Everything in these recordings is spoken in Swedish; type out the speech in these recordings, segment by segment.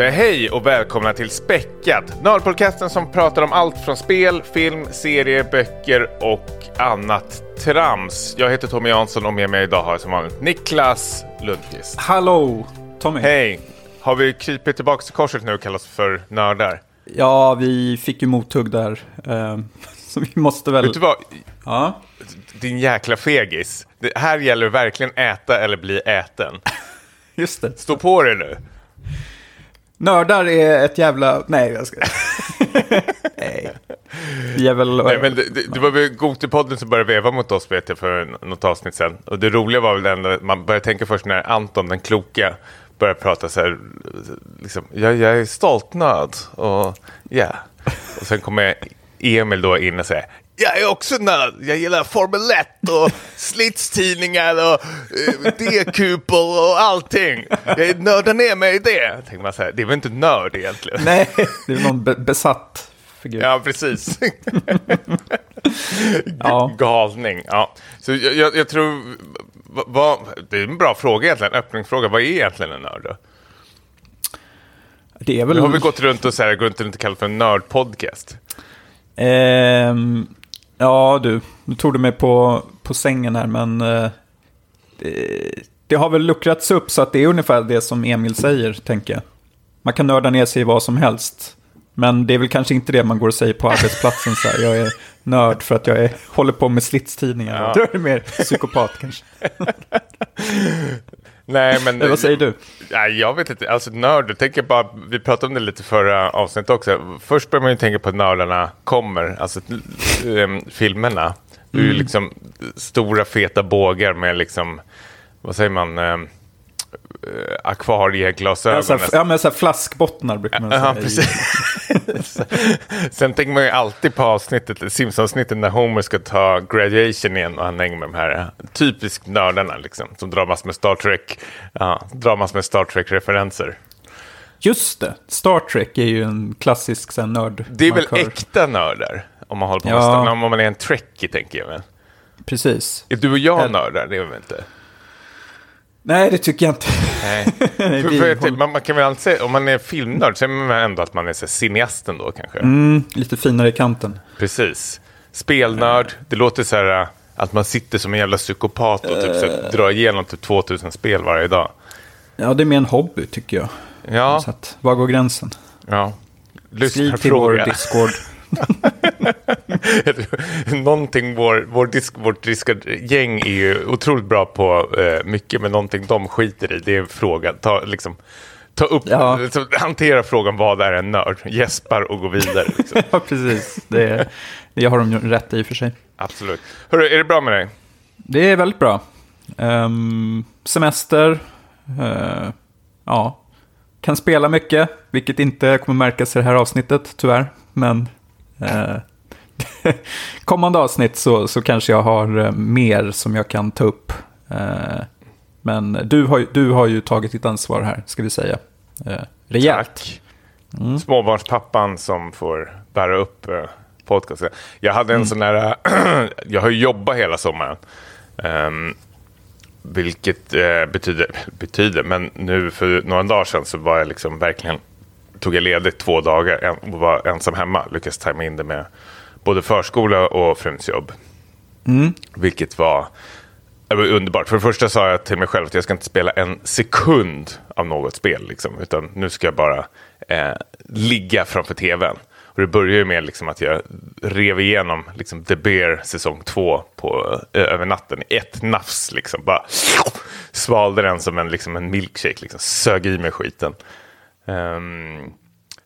Jag hej och välkomna till Späckat, Nördpodcasten som pratar om allt från spel, film, serier, böcker och annat trams. Jag heter Tommy Jansson och med mig idag har jag som vanligt Niklas Lundqvist. Hallå, Tommy. Hej! Har vi krypit tillbaka till korset nu och kallas för nördar? Ja, vi fick ju mothugg där. Eh, så vi måste väl... Vet du vad? Ja. Din jäkla fegis. Det här gäller verkligen äta eller bli äten. Just det. Stå på dig nu. Nördar är ett jävla... Nej, jag ska... Nej. Vi är väl... Nej, men det, det, det var väl Gotipodden som började veva mot oss vet jag för något avsnitt sen. Och det roliga var väl att man började tänka först när Anton den kloka började prata så här. Liksom, jag, jag är stolt nörd och ja. Och sen kommer Emil då in och säger jag är också nörd. Jag gillar Formel 1 och slitstidningar och uh, D-kupor och allting. Jag nördar ner mig i det. Tänker man så här, det är väl inte nörd egentligen? Nej, det är någon be besatt figur. Ja, precis. Ja. Galning. Ja. Så jag, jag, jag tror... va- Vad, det är en bra fråga egentligen, öppningsfråga. Vad är egentligen en nörd då? Det är väl... Nu har vi gått runt och så här, gått runt och kallat för en nördpodcast. Ehm, ja, du. Nu tog du mig på, på sängen här, men... eh, det, det har väl luckrats upp så att det är ungefär det som Emil säger, tänker jag. Man kan nörda ner sig i vad som helst. Men det är väl kanske inte det man går och säger på arbetsplatsen. Så här. Jag är nörd för att jag är, håller på med slitstidningar. Ja. Då är det mer psykopat kanske. Nej, men... Vad säger du? Nej, jag vet inte. Alltså nörd, tänker bara, vi pratade om det lite förra avsnittet också. Först börjar man ju tänka på att nördarna kommer, alltså ähm, filmerna. Det är ju liksom stora feta bågar med liksom, vad säger man, ähm, äh, akvarieglasögon. Ja, ja, men så flaskbottnar brukar man säga. Ja, precis. Sen tänker man ju alltid på avsnittet, Simpsons-avsnittet när Homer ska ta graduation igen och han hänger med de här eh, typiskt nördarna liksom, som drar massor med Star Trek, ja, drar massor med Star Trek-referenser. Just det, Star Trek är ju en klassisk så här, nörd. Det är väl äkta nördar om man håller på med Ja. Star, om man är en trekkie tänker jag väl. Precis. Är du och jag nördar? Det är vi inte. Nej, det tycker jag inte. Nej. För, för jag, man, man kan väl alltid säga, om man är filmnörd så är man ändå att man är så cineasten då kanske. Mm, lite finare i kanten. Precis. Spelnörd, det låter så här äh, att man sitter som en jävla psykopat och typ så Eh. här, drar igenom typ 2000 spel varje dag. Ja, det är mer en hobby tycker jag. Ja, Så att, var går gränsen? ja. Skriv till vår Lyssnarfråga. Discord. någonting vår, vår disk, vårt Discord-gäng är ju otroligt bra på eh, mycket, men någonting de skiter i, det är frågan. Ta, liksom, ta upp, Ja. liksom, hantera frågan vad är en nörd? Gäspar och gå vidare. Liksom. ja, precis. Det, det har de rätt i och för sig. Absolut. Hörru, är det bra med dig? Det är väldigt bra. Ehm, semester. eh, ja. Kan spela mycket, vilket inte kommer märkas i det här avsnittet, tyvärr. Men kommande avsnitt så, så kanske jag har eh, mer som jag kan ta upp. Eh, men du har, du har ju tagit ditt ansvar här, ska vi säga. Eh, rejält. Tack. Småbarnspappan som får bära upp eh, podcasten. Jag hade en sån här, jag har jobbat hela sommaren. Ehm, vilket eh, betyder, betyder, men nu för några dagar sedan så var jag liksom verkligen, tog jag ledigt två dagar och var ensam hemma. Lyckades tajma in det med både förskola och fruns jobb. Vilket var, var underbart. För det första sa jag till mig själv att jag ska inte spela en sekund av något spel. Liksom, utan nu ska jag bara eh, ligga framför tvn. Och det började ju med liksom, att jag rev igenom liksom, The Bear säsong två på, eh, över natten i ett nafs. Liksom, bara svalde den som en, liksom, en milkshake, liksom, sög i mig skiten. Ehm,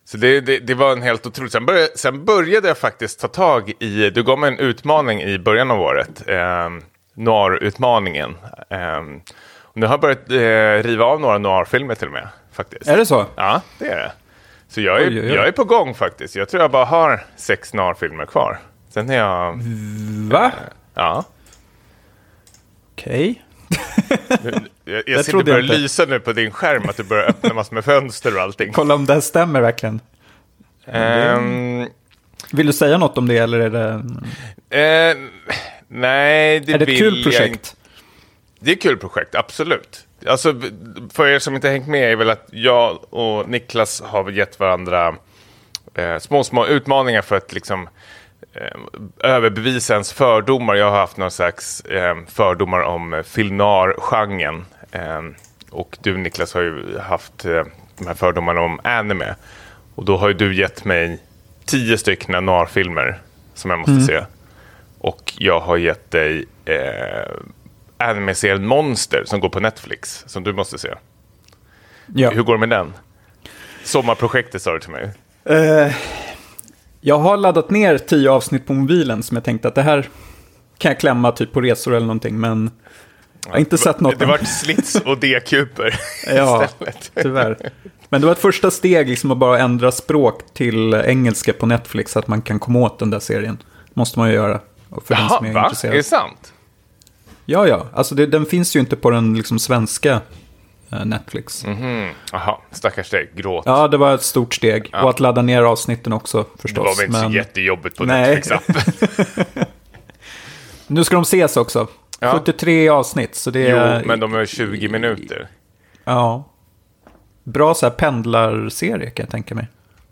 så det, det, det var en helt otroligt. Sen började, sen började jag faktiskt ta tag i, du gav mig en utmaning i början av året, eh, noir-utmaningen. Eh, och nu har jag börjat eh, riva av några noir-filmer till och med. Faktiskt. Är det så? Ja, det är det. Så jag är, Oj, oj, oj. jag är på gång faktiskt. Jag tror jag bara har sex noir-filmer kvar. Sen är jag... Va? Ja. Okej. Jag, jag Det ser trodde det jag börjar inte. lysa nu på din skärm att du börjar öppna massor med fönster och allting. Kolla om det här stämmer verkligen. Ehm, Vill du säga något om det eller är det, eh, nej, det är det ett kul jag projekt? Det är ett kul projekt, absolut. Alltså, för er som inte hängt med är väl att jag och Niklas har gett varandra eh, små, små utmaningar för att liksom överbevisa ens fördomar. Jag har haft någon slags eh, fördomar om eh, filnar-genren. Eh, och du Niklas har ju haft eh, de här fördomarna om anime. Och då har ju du gett mig tio stycken noir-filmer som jag måste se. Och jag har gett dig eh, anime-serien Monster som går på Netflix, som du måste se. Ja. Hur går det med den? Sommarprojektet sa du till mig. Eh, jag har laddat ner tio avsnitt på mobilen som jag tänkte att det här kan jag klämma typ på resor eller någonting, men jag har inte sett något. Det än. var slits och D-kuper Ja, istället. tyvärr. Men det var ett första steg liksom att bara ändra språk till engelska på Netflix så att man kan komma åt den där serien. Måste man ju göra. För den Jaha, som är va? Är intresserad. det sant? Ja, ja. Alltså det, den finns ju inte på den liksom svenska eh, Netflix. Mhm. Jaha, stackars dig. Gråt. Ja, det var ett stort steg. Och att ladda ner avsnitten också det förstås. var väl inte men så jättejobbigt på. Netflix-appen. Nu ska de ses också. Ja. 73 avsnitt, så det Jo, är... men de är 20 minuter. Ja. Bra så här pendlarserie kan jag tänka mig.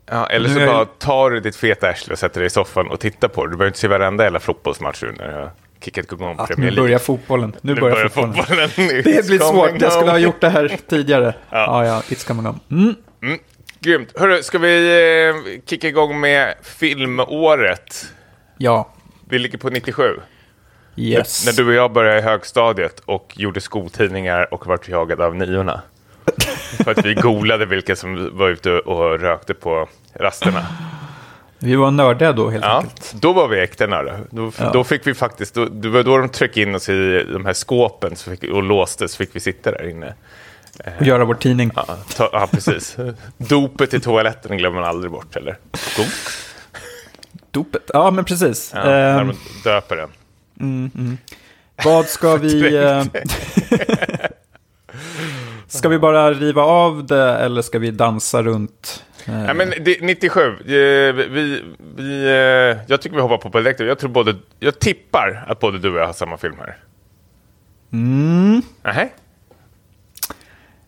Ja, eller så Nu är- bara tar du ditt feta arsle och sätter dig i soffan och tittar på det. Du behöver inte se varenda jävla fotbollsmatch nu kickat igång Premier nu League. börjar fotbollen. Nu Nu börjar börjar fotbollen. fotbollen. Det blir svårt. Jag skulle ha gjort det här tidigare. Ja. ja, ja. It's coming on. Mm. Mm, grymt. Hörru, ska vi eh, kicka igång med filmåret? Ja. Vi ligger på 97. Yes. När du och jag började i högstadiet och gjorde skoltidningar och vart jagade av niorna. För att vi golade vilka som var ute och rökte på rasterna. Vi var nördiga då helt Ja, enkelt. då var vi äkta nördar. Då, Ja. då fick vi faktiskt, då, det var då de tryckte in oss i de här skåpen så fick, och låste så fick vi sitta där inne. Och göra vår tidning. Ja, ta, ja precis. Dopet i toaletten glömmer man aldrig bort heller. God. Dopet. Ja, men precis. Ja, när man döper den. vad ska vi... ska vi bara riva av det eller ska vi dansa runt? Eh, Ja, men det, 97, eh, vi, vi, eh, jag tycker vi hoppar på på direkt. Jag, tror både, jag tippar att både du och jag har samma film här. Mm. Nähä?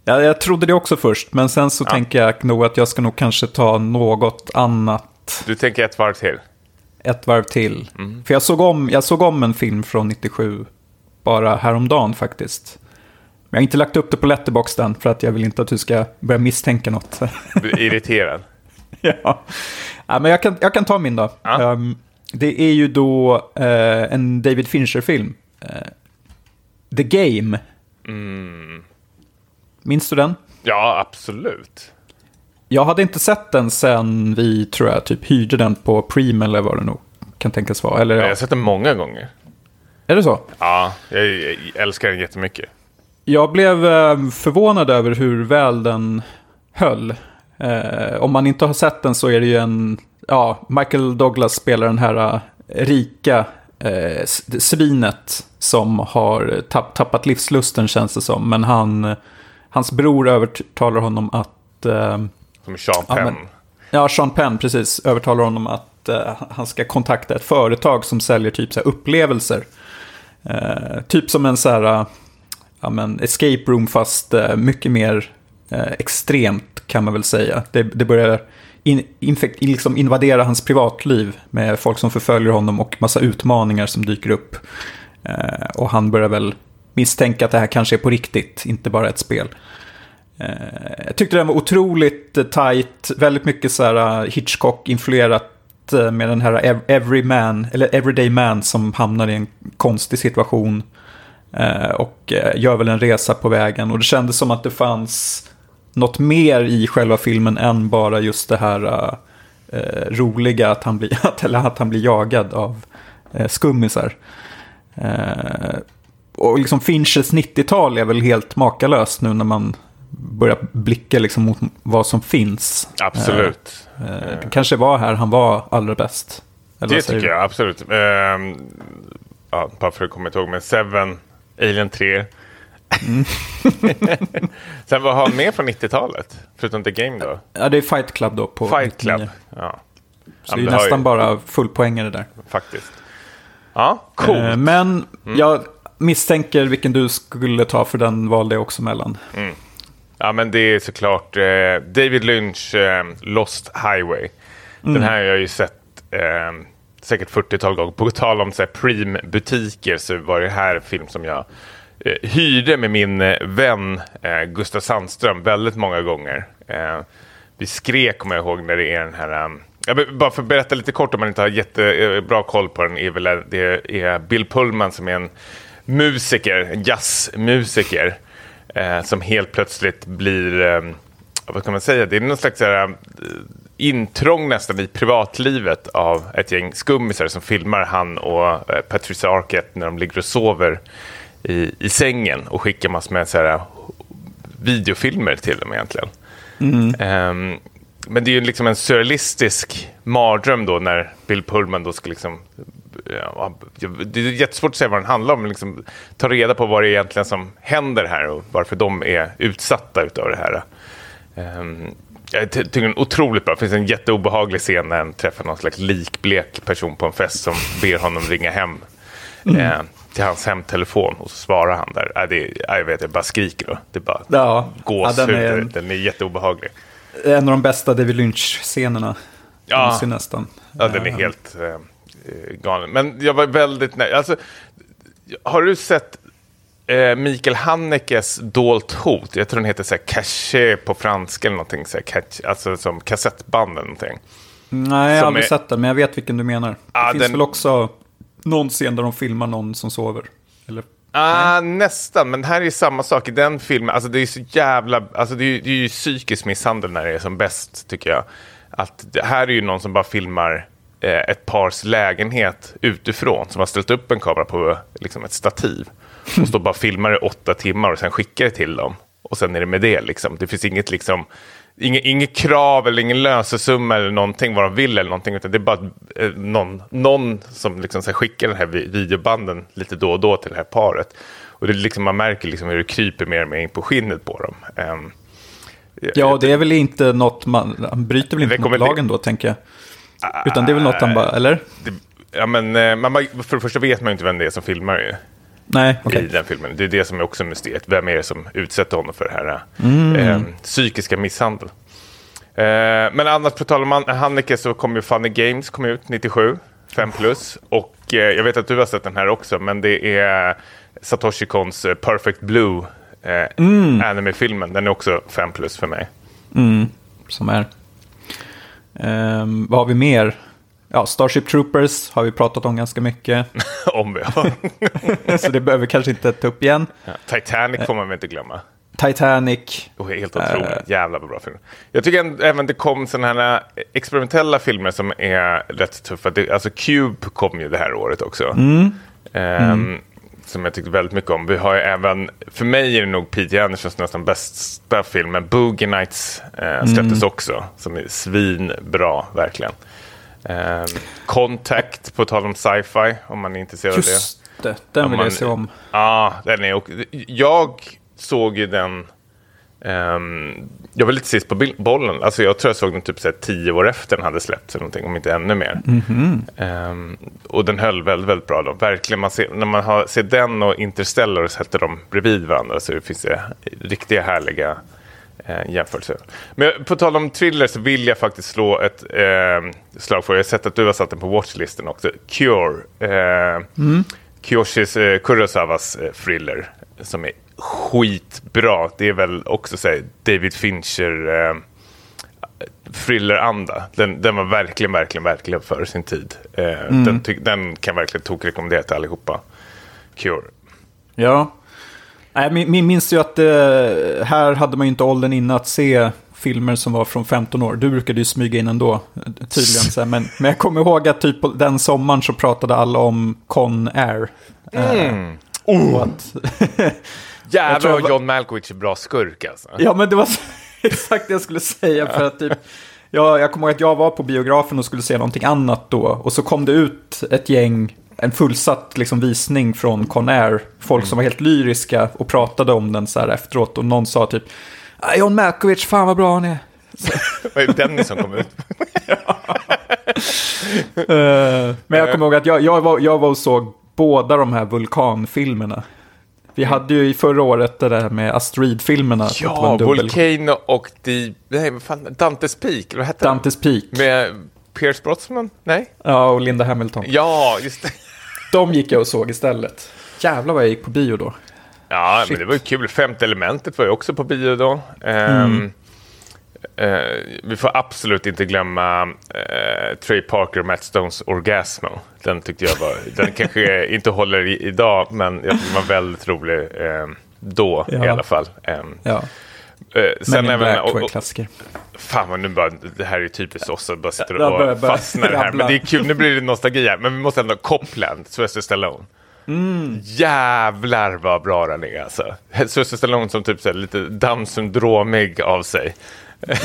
Ja, jag trodde det också först, men sen så tänker jag nog att jag ska nog kanske ta något annat Du tänker ett varv till? ett varv till. Mm. För jag såg, om, jag såg om en film från 97 bara häromdagen faktiskt. Jag har inte lagt upp det på Letterboxd än för att jag vill inte att du ska börja misstänka något. Du är irriterad? ja. ja, men jag kan, jag kan ta min då. Ja. Ehm, det är ju då eh, en David Fincher-film. Eh, The Game. Mm. Minns du den? Ja, absolut. Jag hade inte sett den sen vi, tror jag, typ hyrde den på Preem eller vad det nog kan tänkas vara. Eller, Jag har ja. sett den många gånger. Är det så? Ja, jag, jag älskar den jättemycket. Jag blev eh, förvånad över hur väl den höll. Eh, om man inte har sett den så är det ju en... Ja, Michael Douglas spelar den här eh, rika eh, svinet som har tapp, tappat livslusten känns det som. Men han, hans bror övertalar honom att... Eh, Som Sean Ja, Penn. men- Ja, Sean Penn, precis. Övertalar honom att eh, han ska kontakta ett företag som säljer typ så upplevelser. Typ som en så här, ja men escape room fast eh, mycket mer eh, extremt kan man väl säga. Det, det börjar in, infekt, liksom invadera hans privatliv med folk som förföljer honom och massa utmaningar som dyker upp. Eh, och han börjar väl misstänka att det här kanske är på riktigt, inte bara ett spel. Eh, Jag tyckte den var otroligt eh, tight, väldigt mycket så här Hitchcock-influerat med den här every man, eller everyday man som hamnar i en konstig situation eh, och eh, gör väl en resa på vägen. Och det kändes som att det fanns något mer i själva filmen än bara just det här eh, eh, roliga att han blir, eller att han blir jagad av eh, skummisar. Eh, och liksom Finches 90-tal är väl helt makalöst nu när man börjar blicka liksom mot vad som finns. Absolut. Eh, eh, det kanske var här han var allra bäst. Eller det tycker du? jag absolut. Ehm, ja, bara för att komma ihåg. Men Seven, Alien 3. Mm. Sen vad har han med från 90-talet? Förutom The Game då? Ja, det är Fight Club då. På Fight Club. 99. Ja, Så det är nästan ju- bara fullpoängare där. faktiskt. Ja, coolt. Eh, Men Mm. jag misstänker vilken du skulle ta för den valde jag också mellan. Ja, men det är såklart eh, David Lynch, eh, Lost Highway. Den här har jag ju sett eh, säkert 40-tal gånger. På tal om Preem-butiker så var det här en film som jag eh, hyrde med min eh, vän eh, Gustav Sandström väldigt många gånger. Eh, vi skrek, kommer jag ihåg, när det är den här... Ehm, jag vill bara för att berätta lite kort om man inte har jättebra eh, koll på den. Är väl, det är Bill Pullman som är en musiker, en jazzmusiker. Eh, som helt plötsligt blir, eh, vad kan man säga, det är någon slags så här, eh, intrång nästan i privatlivet av ett gäng skummisar som filmar han och eh, Patricia Arquette när de ligger och sover i, i sängen och skickar massor med så här, videofilmer till dem egentligen. Ehm, men det är ju liksom en surrealistisk mardröm då när Bill Pullman då ska liksom... Ja, det är jättesvårt att säga vad den handlar om, men liksom ta reda på vad det är egentligen som händer här och varför de är utsatta utav det här. Ehm, jag ty- tycker den är otroligt bra. Det finns en jätteobehaglig scen när han träffar någon slags likblek person på en fest som ber honom ringa hem eh, till hans hemtelefon och så svarar han där. Äh, det är, jag vet, jag bara skriker då. Det är bara Ja, gåshud. ja, den är- den är jätteobehaglig. En av de bästa David Lynch-scenerna. Ja. nästan. Ja, den är Eh, helt eh, eh, galen. Men jag var väldigt nöjd. Alltså, har du sett eh, Mikael Hanekes Dolt hot? Jag tror den heter så här, Caché på franska eller någonting. Så här, catch, alltså som kassettband eller någonting. Nej, jag har aldrig är- sett den, men jag vet vilken du menar. Ja, det finns den- väl också någon scen där de filmar någon som sover. Eller? Ah, nästan, men här är ju samma sak. I den filmen, alltså det är så jävla... Alltså det är, det är ju psykisk misshandel när det är som bäst, tycker jag. Att det här är ju någon som bara filmar ett pars lägenhet utifrån, som har ställt upp en kamera på liksom, ett stativ. Och står bara och filmar i åtta timmar och sen skickar det till dem. Och sen är det med det, liksom. Det finns inget liksom... Inget, inget krav eller ingen lösesumma eller någonting vad de vill eller någonting. Utan det är bara eh, någon, någon som liksom så här skickar den här vi- videobanden lite då och då till det här paret. Och det liksom, man märker liksom hur det kryper mer och mer in på skinnet på dem. Ehm, Ja, det är väl inte något man... Han bryter väl inte mot lagen då, tänker jag. Utan det är väl något han bara... Eller? det, ja, men, eh, man, bara- för det första vet man ju inte vem det är som filmar ju, Nej, okej. i den filmen. Det är det som är också mysteriet. Vem är det som utsätter honom för det här Mm. eh, psykiska misshandel? Eh, men annars, på tal om Han- Hanneke, så kom ju Funny Games kom ut 97, 5 plus. Och eh, jag vet att du har sett den här också, men det är Satoshi Kons eh, Perfect Blue eh, Mm. anime-filmen. Den är också 5 plus för mig. Som är. Ehm, vad har vi mer? Ja, Starship Troopers har vi pratat om ganska mycket. om vi så det behöver vi kanske inte ta upp igen. Titanic får man väl inte glömma. Titanic. Och helt otroligt. Jävla bra film. Jag tycker en- även det kom sådana här eh, experimentella filmer som är rätt tuffa. Det, alltså Cube kom ju det här året också. Ehm, Som jag tyckte väldigt mycket om. Vi har även, för mig är det nog P.T. Andersons nästan bästa film, men Boogie Nights eh, släpptes också. Som är svinbra, verkligen. Um, Contact, på tal om sci-fi, om man är intresserad av det. Just det, den vill man- jag se om. Ja, den är och Jag såg ju den... ehm, jag var lite sist på bollen. Alltså jag tror jag såg den typ så här, tio år efter den hade släppts, eller någonting, om inte ännu mer. Ehm, och den höll väldigt, väldigt bra. Då. Verkligen, man ser, när man har, ser den och Interstellar och sätter dem bredvid varandra så det finns det riktiga härliga eh, jämförelser. Men på tal om thriller så vill jag faktiskt slå ett eh, slag för, jag har sett att du har satt den på watchlisten också, Cure. Eh, Kyoshis eh, Kurosawas eh, thriller som är skitbra. Det är väl också så här, David Fincher eh, thrilleranda. Den, den var verkligen, verkligen, verkligen för sin tid. Eh, den, ty- den kan jag verkligen tokrekommendera till allihopa. Cure. Ja. Min minns ju att eh, här hade man ju inte åldern inne att se filmer som var från 15 år. Du brukade ju smyga in ändå, eh, tydligen. Så här, men, men jag kommer ihåg att typ den sommaren så pratade alla om Con Air. Mm. Och att, Jävlar vad var- John Malkovich är bra skurk alltså. ja, men det var exakt det jag skulle säga. För att typ, jag, jag kommer ihåg att jag var på biografen och skulle se någonting annat då. Och så kom det ut ett gäng, en fullsatt liksom, visning från Con Air. Folk som var helt lyriska och pratade om den så här efteråt. Och någon sa typ, "Ah, John Malkovich, fan vad bra han är. Vad är Dennis som kom ut? Eh, men jag kommer ihåg att jag, jag, var, jag var och såg båda de här vulkanfilmerna. Vi hade ju i förra året det där med var Ja, Volcano och the, nej, vad fan, Dantes Peak, vad hette? Dante's Peak. Med Pierce Brosnan? Nej? Ja, och Linda Hamilton. Ja, just det. De gick jag och såg istället. Jävlar vad jag gick på bio då. Ja, Shit. men det var ju kul. Femte elementet var ju också på bio då. Ehm, eh, vi får absolut inte glömma eh, Trey Parker och Matt Stones Orgasmo. Den tyckte jag var, den kanske inte håller i, idag, men jag tyckte den var väldigt rolig eh, då Ja. i alla fall. Ehm, Ja, eh, Men sen in även, och, och, klassiker. Fan vad nu bara, det här är typiskt oss att bara börjar- och börjar fastnar här. Men det är kul, nu blir det nostalgi här. Men vi måste ändå, Copland, Sylvester Stallone. Mm. Jävlar vad bra den är alltså. Sylvester Stallone som typ så här, lite Down-syndromig av sig.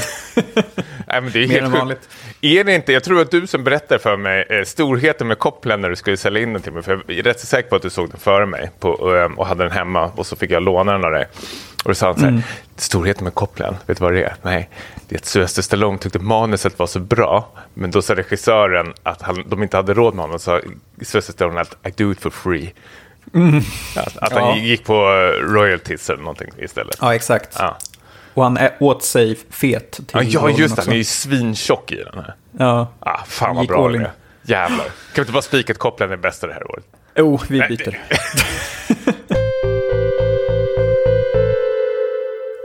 Nej, men det är Mer helt än vanligt. Är det inte, jag tror att du som berättade för mig eh, storheten med Copland när du skulle sälja in den till mig. För jag är rätt så säker på att du såg den före mig på, och, eh, och hade den hemma och så fick jag låna den av dig. Och då sa han så Mm. här, storheten med Copland, vet du vad det är? Nej, det är att Sylvester Stallone tyckte manuset var så bra, men då sa regissören att han, de inte hade råd med honom. Så sa Sylvester Stallone att I do it for free. Att, att han Ja. gick på eh, royalties eller någonting istället. Ja, exakt. Ja. Och han ä- åt sig fet till Ja, ja just det. Han är ju svintjock i den här. Ja. Ah, fan vad bra det är. Jävlar. Kan vi inte bara spika att Copland är bästa det här året? Oh, vi byter.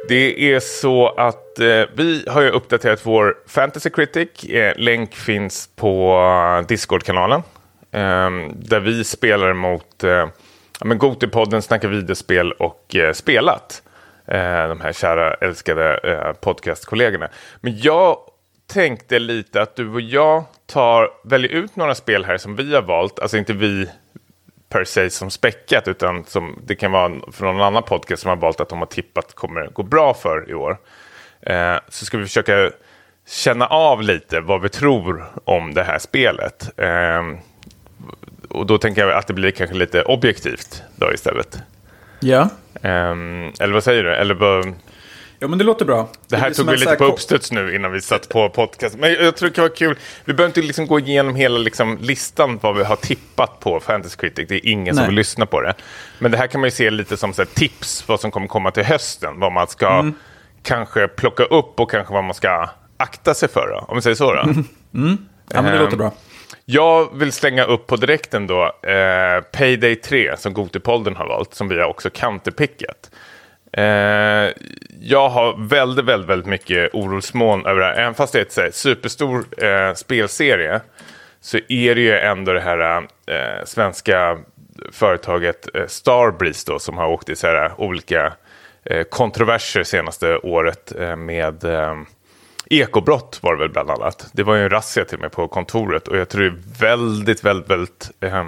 Det är så att eh, vi har ju uppdaterat vår Fantasy Critic. Eh, länk finns på Discord-kanalen. Eh, där vi spelar mot eh, ja, Gotipodden, Snacka videospel och eh, Spelat. Eh, de här kära älskade eh, podcastkollegorna. Men jag tänkte lite att du och jag tar, väljer ut några spel här som vi har valt. Alltså inte vi per se som späckat, utan som det kan vara från någon annan podcast som har valt att de har tippat kommer gå bra för i år. Eh, så ska vi försöka känna av lite vad vi tror om det här spelet. Eh, och då tänker jag att det blir kanske lite objektivt då istället. Ja. Eh, eller vad säger du? Eller vad, ja, men det låter bra. det här blir som tog vi lite här på uppstuds nu innan vi satt på podcast. Men jag tror det kan vara kul. Vi behöver inte liksom gå igenom hela liksom listan vad vi har tippat på Fantasy Critic. Det är ingen som Nej. vill lyssna på det. Men det här kan man ju se lite som så här, tips vad som kommer komma till hösten. Vad man ska Mm. kanske plocka upp och kanske vad man ska akta sig för. Då, om vi säger så. Då. Ja, men det Ehm, låter bra. Jag vill slänga upp på direkten då eh, Payday 3 som Gotipolden har valt, som vi har också counterpickat. Eh, jag har väldigt, väldigt, väldigt mycket orosmoln över det här. Även fast det är ett så här, superstor eh, spelserie så är det ju ändå det här eh, svenska företaget eh, Starbreeze då, som har åkt i så här, olika eh, kontroverser senaste året eh, med eh, ekobrott var det väl bland annat. Det var ju en razzia till och med på kontoret och jag tror det är väldigt, väldigt, väldigt eh,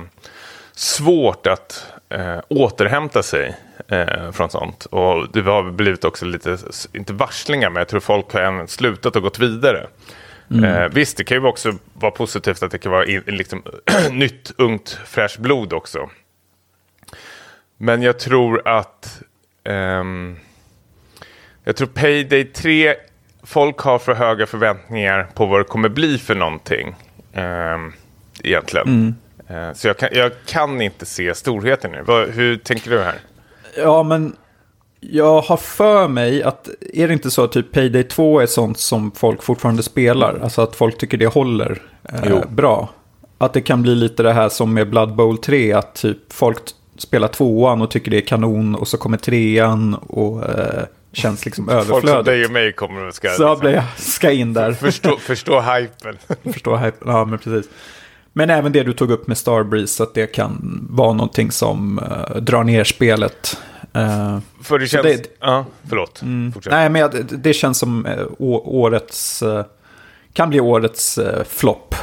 svårt att eh, återhämta sig eh, från sånt. Och det har blivit också lite, inte varslingar, men jag tror folk har även slutat och gått vidare. Eh, visst, det kan ju också vara positivt att det kan vara in, liksom, nytt, ungt, fräscht blod också. Men jag tror att ehm, jag tror Payday 3, folk har för höga förväntningar på vad det kommer bli för någonting. ehm, egentligen. Eh, så jag kan, jag kan inte se storheten nu. Vad, hur tänker du här? Ja, men jag har för mig att är det inte så att typ Payday 2 är sånt som folk fortfarande spelar? Alltså att folk tycker det håller eh, bra. Att det kan bli lite det här som med Blood Bowl 3, att typ folk spelar tvåan och tycker det är kanon och så kommer trean och eh, känns liksom Folk som dig överflödigt. och mig kommer och ska Så jag liksom, blir- ska in där. förstå, förstå hypen. Förstå hype. Ja, men precis. Men även det du tog upp med Starbreeze, att det kan vara någonting som eh, drar ner spelet. Eh, För det känns... det- Ja, förlåt. Fortsätt. nej, men jag- det, det känns som å, årets... Kan bli årets eh, flopp.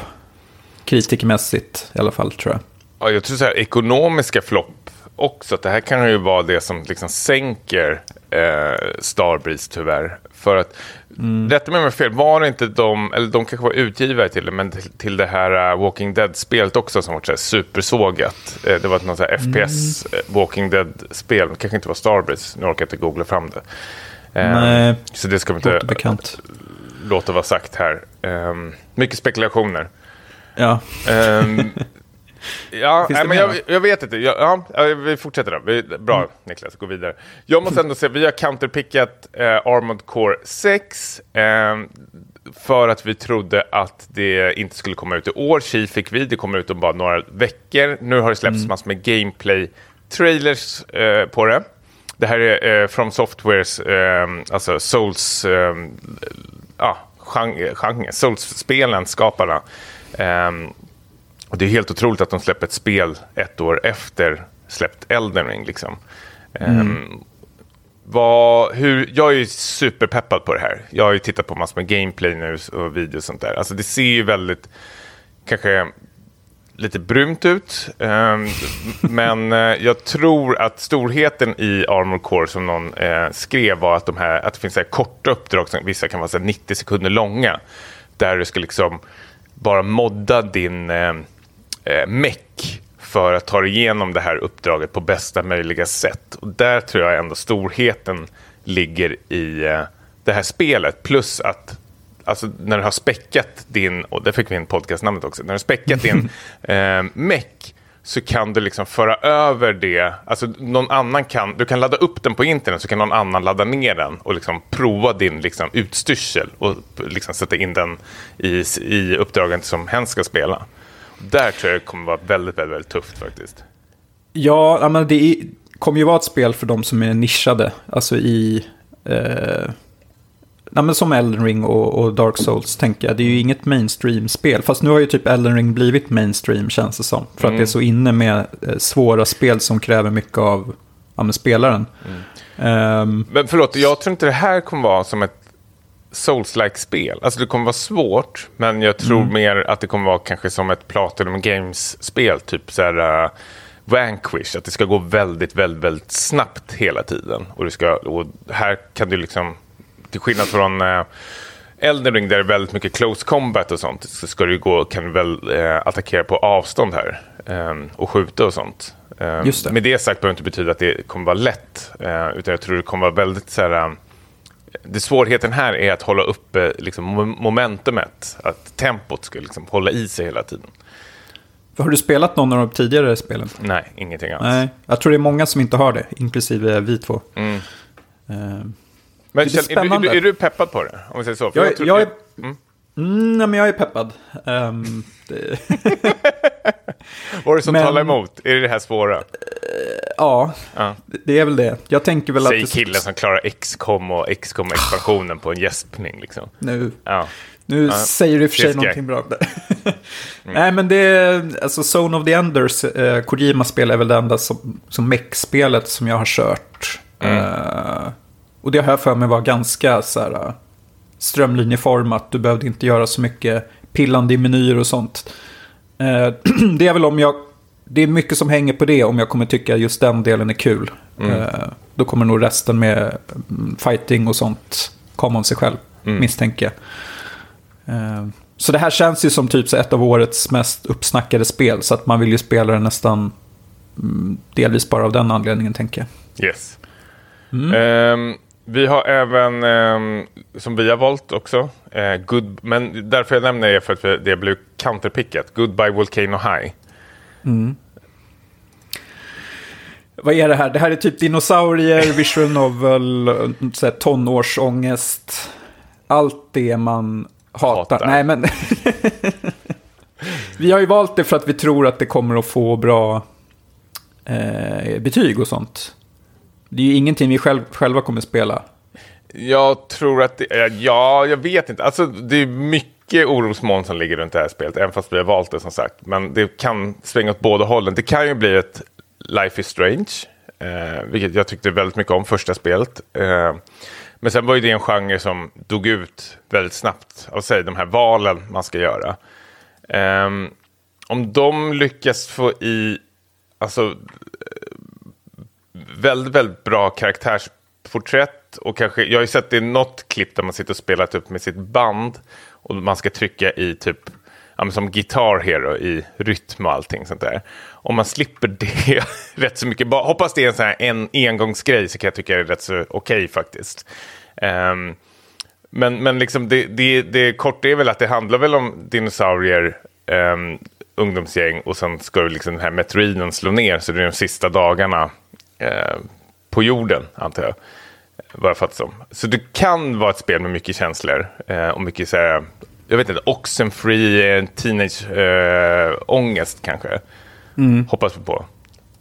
Kritikermässigt i alla fall, tror jag. Ja, jag tror så här, ekonomiska flopp också. Att det här kan ju vara det som liksom sänker eh, Starbreeze tyvärr. För att, rätta mig om jag har fel, var det inte de, eller de kanske var utgivare till det, men till, till det här uh, Walking Dead-spelet också som var så här supersågat. Eh, det var ett något så FPS eh, Walking Dead-spel, det kanske inte var Starbreeze, nu orkar jag inte googla fram det. Eh, Nej, så det ska vi inte bekant. låta vara sagt här. Eh, mycket spekulationer. Ja, Ehm, Ja, nej, men jag, jag vet inte. Jag, ja, vi fortsätter då. Vi, bra Mm. Niklas, gå vidare. Jag måste ändå säga, vi har counterpickat eh, Armored Core 6. Eh, för att vi trodde att det inte skulle komma ut i år. Chi fick vi, det kommer ut om bara några veckor. Nu har det släppts Mm. massor med gameplay-trailers eh, på det. Det här är eh, From Softwares, eh, alltså Souls, eh, ja, genre, genre, Souls-spelen, skaparna. Ehm, och det är helt otroligt att de släpper ett spel ett år efter släppt Elden Ring. Liksom. Ehm, vad, hur, jag är ju superpeppad på det här. Jag har ju tittat på massor med gameplay nu och videos och sånt där. Alltså det ser ju väldigt, kanske lite brunt ut. Ehm, men eh, jag tror att storheten i Armor Core som någon eh, skrev var att, de här, att det finns så här korta uppdrag som vissa kan vara så här 90 sekunder långa. Där du ska liksom bara modda din eh, eh, meck för att ta igenom det här uppdraget på bästa möjliga sätt. Och där tror jag ändå storheten ligger i eh, det här spelet. Plus att alltså, när du har späckat din, och där fick vi in podcastnamnet också, när du har späckat din eh, meck så kan du liksom föra över det, alltså någon annan kan, du kan ladda upp den på internet så kan någon annan ladda ner den och liksom prova din liksom utstyrsel och liksom sätta in den i, i uppdragen som hen ska spela. Där tror jag det kommer vara väldigt, väldigt, väldigt tufft faktiskt. Ja, men det kommer ju vara ett spel för de som är nischade. Alltså i... Eh, men som Elden Ring och, och Dark Souls tänker jag. Det är ju inget mainstream-spel. Fast nu har ju typ Elden Ring blivit mainstream känns det som. För att det är så inne med eh, svåra spel som kräver mycket av ja, spelaren. Ehm, Men förlåt, jag tror inte det här kommer vara som ett Souls-like spel. Alltså det kommer vara svårt, men jag tror mer att det kommer vara kanske som ett Platinum Games-spel, typ så här uh, Vanquish, att det ska gå väldigt, väldigt, väldigt snabbt hela tiden. Och, det ska, och här kan du liksom, till skillnad från uh, Elden Ring där det är väldigt mycket close combat och sånt, så ska du gå, kan du väl eh, attackera på avstånd här ehm, och skjuta och sånt. Ehm, Just det. Med det sagt behöver inte betyda att det kommer vara lätt, eh, utan jag tror det kommer vara väldigt så här, um, det svårigheten här är att hålla uppe liksom, mom- momentumet, att tempot ska liksom hålla i sig hela tiden. har du spelat någon av de tidigare spelen? Nej, ingenting alls. Nej, jag tror det är många som inte har det, inklusive vi två. Mm. Ehm, Men Kjell, är, du, är, du, är du peppad på det? Om vi säger så. För Jag, är- tror- jag är... Mm. Mm, nej, men jag är peppad. Ehm, det, Vad är det som Men- talar emot? Är det det här svåra? ja, Ja. det är väl det. Jag tänker väl Säg att... det- killen som klarar XCOM och XCOM-expansionen på en gäspning. Liksom. Nu, Ja. nu Ja, säger du i och för sig någonting bra där. Nej, men det är... Alltså, Zone of the Enders, eh, Kojima-spel är väl det enda som, som mech-spelet som jag har kört. Mm. Eh, och det har jag för mig var ganska så här, eh, strömlinjeformat. Du behövde inte göra så mycket pillande i menyer och sånt. Eh, det är väl om jag... Det är mycket som hänger på det om jag kommer tycka just den delen är kul. Eh, då kommer nog resten med mm, fighting och sånt komma av sig själv, misstänker jag. Eh, Så det här känns ju som typ ett av årets mest uppsnackade spel. Så att man vill ju spela det nästan mm, delvis bara av den anledningen, tänker jag. Yes. Ehm, vi har även, ehm, som vi har valt också, eh, good, men därför jag nämner det för att det blev counterpickat. Goodbye Volcano High. Vad är det här? Det här är typ dinosaurier, visual novel, så här tonårsångest. Allt det man hatar. Hatar. Nej, men... vi har ju valt det för att vi tror att det kommer att få bra eh, betyg och sånt. Det är ju ingenting vi själv, själva kommer spela. Jag tror att det, ja, jag vet inte. Alltså, det är mycket orosmoln som ligger runt det här spelet, även fast vi har valt det som sagt. Men det kan svänga åt båda hållen. Det kan ju bli ett Life is Strange, eh, vilket jag tyckte väldigt mycket om första spelet. Eh, men sen var ju det en genre som dog ut väldigt snabbt av sig, de här valen man ska göra. Eh, om de lyckas få i, alltså väldigt, väldigt bra karaktärsporträtt. Och kanske, jag har ju sett det i något klipp där man sitter och spelar typ med sitt band. Och man ska trycka i typ, ja, men som Guitar Hero i rytm och allting sånt där. Om man slipper det rätt så mycket, bara, hoppas det är en sån här en, engångsgrej så kan jag tycka det är rätt så okej faktiskt. Um, men, men liksom det, det, det korta är väl att det handlar väl om dinosaurier. um, ungdomsgäng och sen ska liksom den här metroiden slå ner så det är de sista dagarna eh, på jorden, antar jag. Vad jag fattar som. Så det kan vara ett spel med mycket känslor eh, och mycket så här, jag vet inte, oxenfree, teenage-ångest kanske. Hoppas vi på.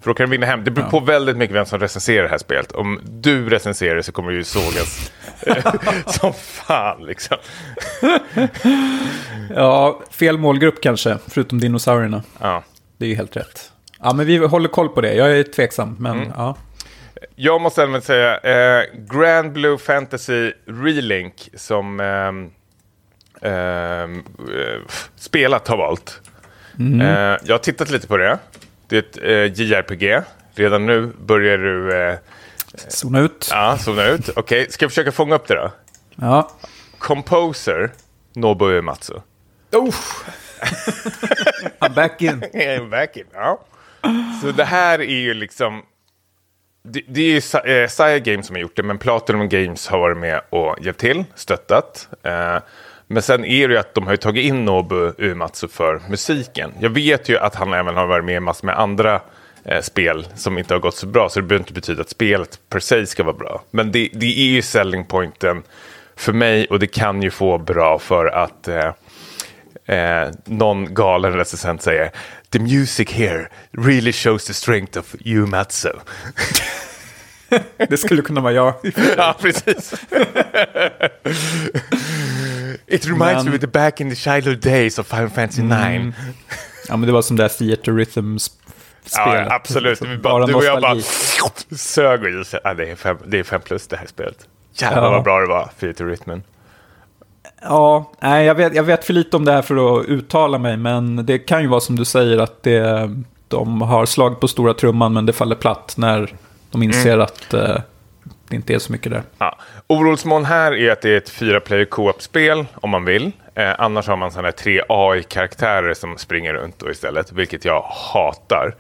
För då kan du vinna hem. Det beror på väldigt mycket vem som recenserar det här spelet. Om du recenserar det så kommer det ju sågas eh, som fan liksom. Ja, fel målgrupp kanske, förutom dinosaurierna. Ja. Det är ju helt rätt. Ja, men vi håller koll på det. Jag är tveksam, men Mm. ja. Jag måste även säga, eh, Grand Blue Fantasy Relink som ehm, ehm, eh, spelat har valt. Eh, jag har tittat lite på det. Det är ett eh, JRPG. Redan nu börjar du eh, Zona ut. ja, zona ut. Okej, ska jag försöka fånga upp det då? Ja. Composer, Nobuo Uematsu. Oh. I'm back in. Back in, ja. Så det här är ju liksom... Det, det är ju eh, Saya Games som har gjort det, men Platinum Games har varit med och hjälpt till, stöttat. Eh, men sen är det ju att de har tagit in Nobu Uematsu för musiken. Jag vet ju att han även har varit med i massor med andra eh, spel som inte har gått så bra, så det behöver inte betyda att spelet per se ska vara bra. Men det, det är ju selling pointen för mig och det kan ju få bra för att eh, eh, någon galen recensent säger The music here really shows the strength of Uematsu. Det skulle kunna vara jag. ja, precis. It reminds Men- me of the back in the childhood days of Final Fantasy 9. Ja, men det var som det här Theater Rhythms-spelet. Ja, absolut. Liksom, bara, du och jag bara sög och ja, det, är fem, det är fem plus det här spelet. Jävlar Ja. vad bra det var, Theater Rhythmen. Ja, nej, jag vet, jag vet för lite om det här för att uttala mig, men det kan ju vara som du säger att det, de har slagit på stora trumman, men det faller platt när de inser att eh, det inte är så mycket där. Ja. Orosmoln här är att det är ett fyra player co-op-spel om man vill. Eh, annars har man sådana tre AI-karaktärer som springer runt då istället, vilket jag hatar.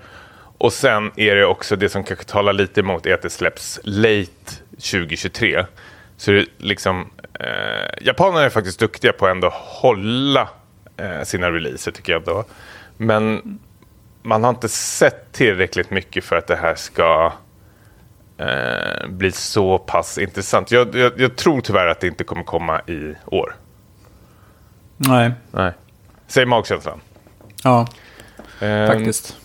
Och sen är det också det som kanske talar lite emot är att det släpps late 2023. Så det är liksom, eh, japanerna är faktiskt duktiga på att ändå hålla eh, sina releaser tycker jag ändå. Men man har inte sett tillräckligt mycket för att det här ska eh, bli så pass intressant. Jag, jag, jag tror tyvärr att det inte kommer komma i år. Nej, Nej. Säg magkänslan. ja, Eh, faktiskt.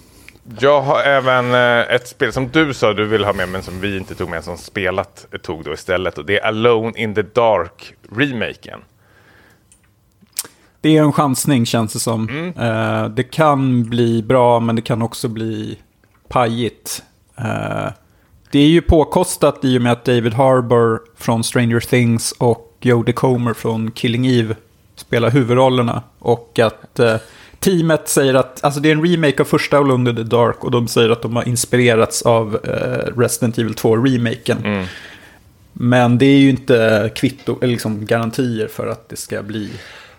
Jag har även eh, ett spel som du sa du vill ha med men som vi inte tog med som spelat tog då istället. Och det är Alone in the Dark remaken. Det är en chansning känns det som. Mm. Eh, det kan bli bra, men det kan också bli pajigt. Eh, det är ju påkostat i och med att David Harbour från Stranger Things och Jodie Comer från Killing Eve spelar huvudrollerna. Och att teamet säger att, alltså det är en remake av första Alone in the Dark och de säger att de har inspirerats av eh, Resident Evil 2-remaken. Men det är ju inte kvitto, eller liksom garantier för att det ska bli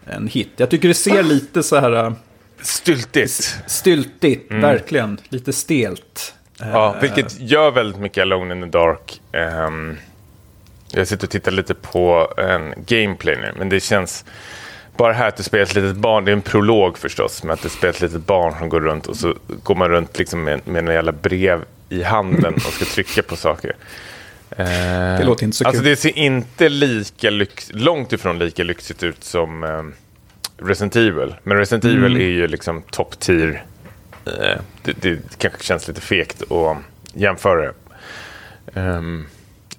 en hit. Jag tycker det ser lite så här äh, Styltigt. styltigt, verkligen. Lite stelt. Ja, vilket gör väldigt mycket Alone in the Dark. Ehm, jag sitter och tittar lite på en gameplay nu, men det känns... Bara här att det spelar ett litet barn, det är en prolog förstås, men att det spelar ett litet barn som går runt och så går man runt liksom med, med en jävla brev i handen och ska trycka på saker. det låter inte så alltså kul. Det ser inte lika lyx, långt ifrån lika lyxigt ut som ehm, Resident Evil. Men Resident Mm. Evil är ju liksom top tier. Eh, det, det kanske känns lite fegt att jämföra det. Ehm,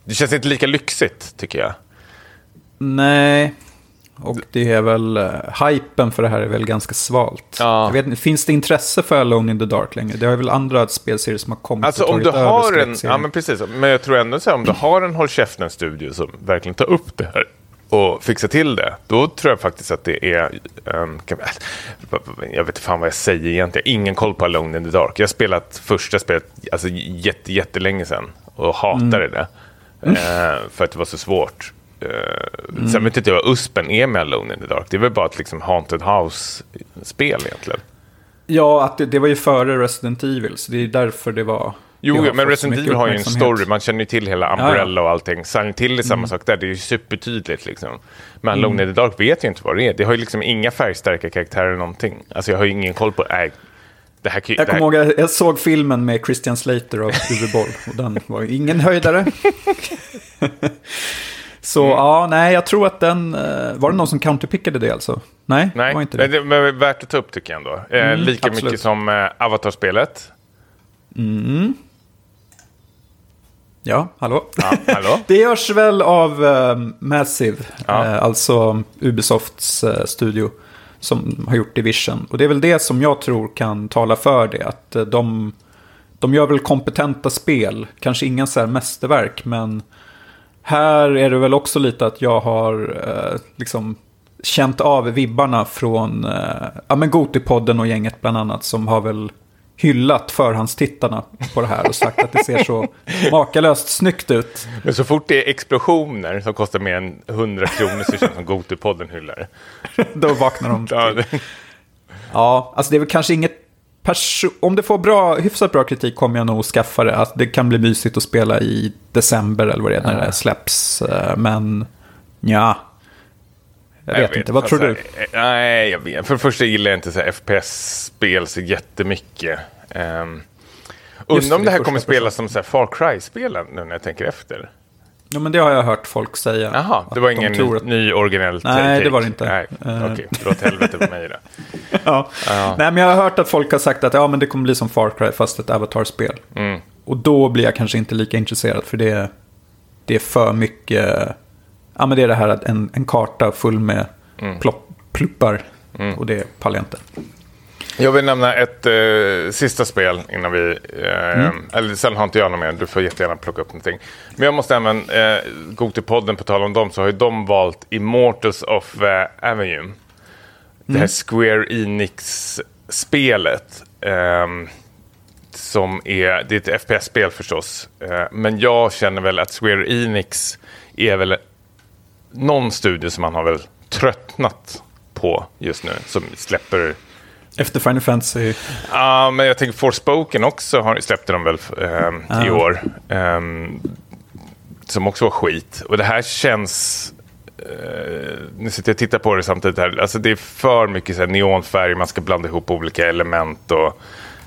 det känns inte lika lyxigt tycker jag. Nej, och det är väl, uh, hypen för det här är väl ganska svalt. Ja. Jag vet, inte, finns det intresse för Alone in the Dark längre? Det är väl andra spelserier som har kommit Alltså och om tagit du över har en, ja men precis, men jag tror ändå så här, om du har en Håll Käften-studio som verkligen tar upp det här och fixar till det, då tror jag faktiskt att det är, um, jag vet inte fan vad jag säger egentligen, ingen koll på Alone in the Dark. Jag har spelat första spelet alltså, jätte, jättelänge sedan och hatade det, eh, för att det var så svårt. Uh, Sen vet inte jag vad USPen är med Alone in the Dark, det är väl bara ett liksom Haunted House-spel egentligen. Ja, att det, det var ju före Resident Evil, så det är därför det var Jo, har men Resident Evil har ju en story. Man känner ju till hela Umbrella och allting. Silent Hill är samma sak där. Det är ju supertydligt liksom. Men Alone in the Dark vet jag inte vad det är. Det har ju liksom inga färgstarka karaktärer eller någonting. Alltså jag har ju ingen koll på... Nej, det här. Jag det kommer ihåg, jag- såg filmen med Christian Slater av Uwe Boll och den var ingen höjdare. Så Mm. ja, nej, jag tror att den... eh, Var det någon som counterpickade det alltså? Nej, det Nej, var inte men det. det men värt att ta upp tycker jag ändå. Eh, Mm, lika absolut. mycket som eh, Avatar-spelet. Ja, hallå? Ja, hallå? Det görs väl av eh, Massive, Ja. eh, alltså Ubisofts eh, studio, som har gjort Division. Och det är väl det som jag tror kan tala för det, att de, de gör väl kompetenta spel, kanske inga så här mästerverk, men här är det väl också lite att jag har eh, liksom känt av vibbarna från eh, ja, men Gotipodden och gänget bland annat, som har väl hyllat förhandstittarna på det här och sagt att det ser så makalöst snyggt ut. Men så fort det är explosioner som kostar mer än 100 kronor så känns det som Gotipodden hyllar. Då vaknar de till. Ja, alltså det är väl kanske inget... Om det får bra, hyfsat bra kritik kommer jag nog skaffa det. Att det kan bli mysigt att spela i december eller vad det är när det släpps. Eh, Men ja, jag vet, inte. Vad tror Alltså, du? eh, Nej, jag vet. För det första gillar jag inte FPS-spel så jättemycket. Um, Undrar om det, här kommer spelas som så Far Cry-spelen nu när jag tänker efter. Ja, men det har jag hört folk säga. Jaha, det var de ingen tror att- ny originell Nej, take. det var det inte. Nej, Eh. okej. Det låter helvete på mig det. Ja. Ja. Nej, men jag har hört att folk har sagt att ja, men det kommer bli som Far Cry fast ett Avatar-spel. Mm. Och då blir jag kanske inte lika intresserad för det, det är för mycket... Ja, men det är det här att en, en karta full med Mm. plopp, pluppar. Och det pallar jag inte. Jag vill nämna ett eh, sista spel innan vi... Eh, Mm. Eller sen har inte jag något mer. Du får jättegärna plocka upp någonting. Men jag måste även eh, gå till podden på tal om dem. Så har ju de valt Immortals of eh, Avenue. Det Mm. här Square Enix-spelet. ehm, som är, det är ett FPS-spel förstås. Eh, men jag känner väl att Square Enix är väl någon studio som man har väl tröttnat på just nu. Som släpper Efter Final Fantasy. Ja, men jag tänker Forspoken också har, släppte de väl ehm, i år. Ehm, som också var skit. Och det här känns... eh, nu sitter jag och tittar på det samtidigt här. Alltså det är för mycket så här neonfärg, man ska blanda ihop olika element och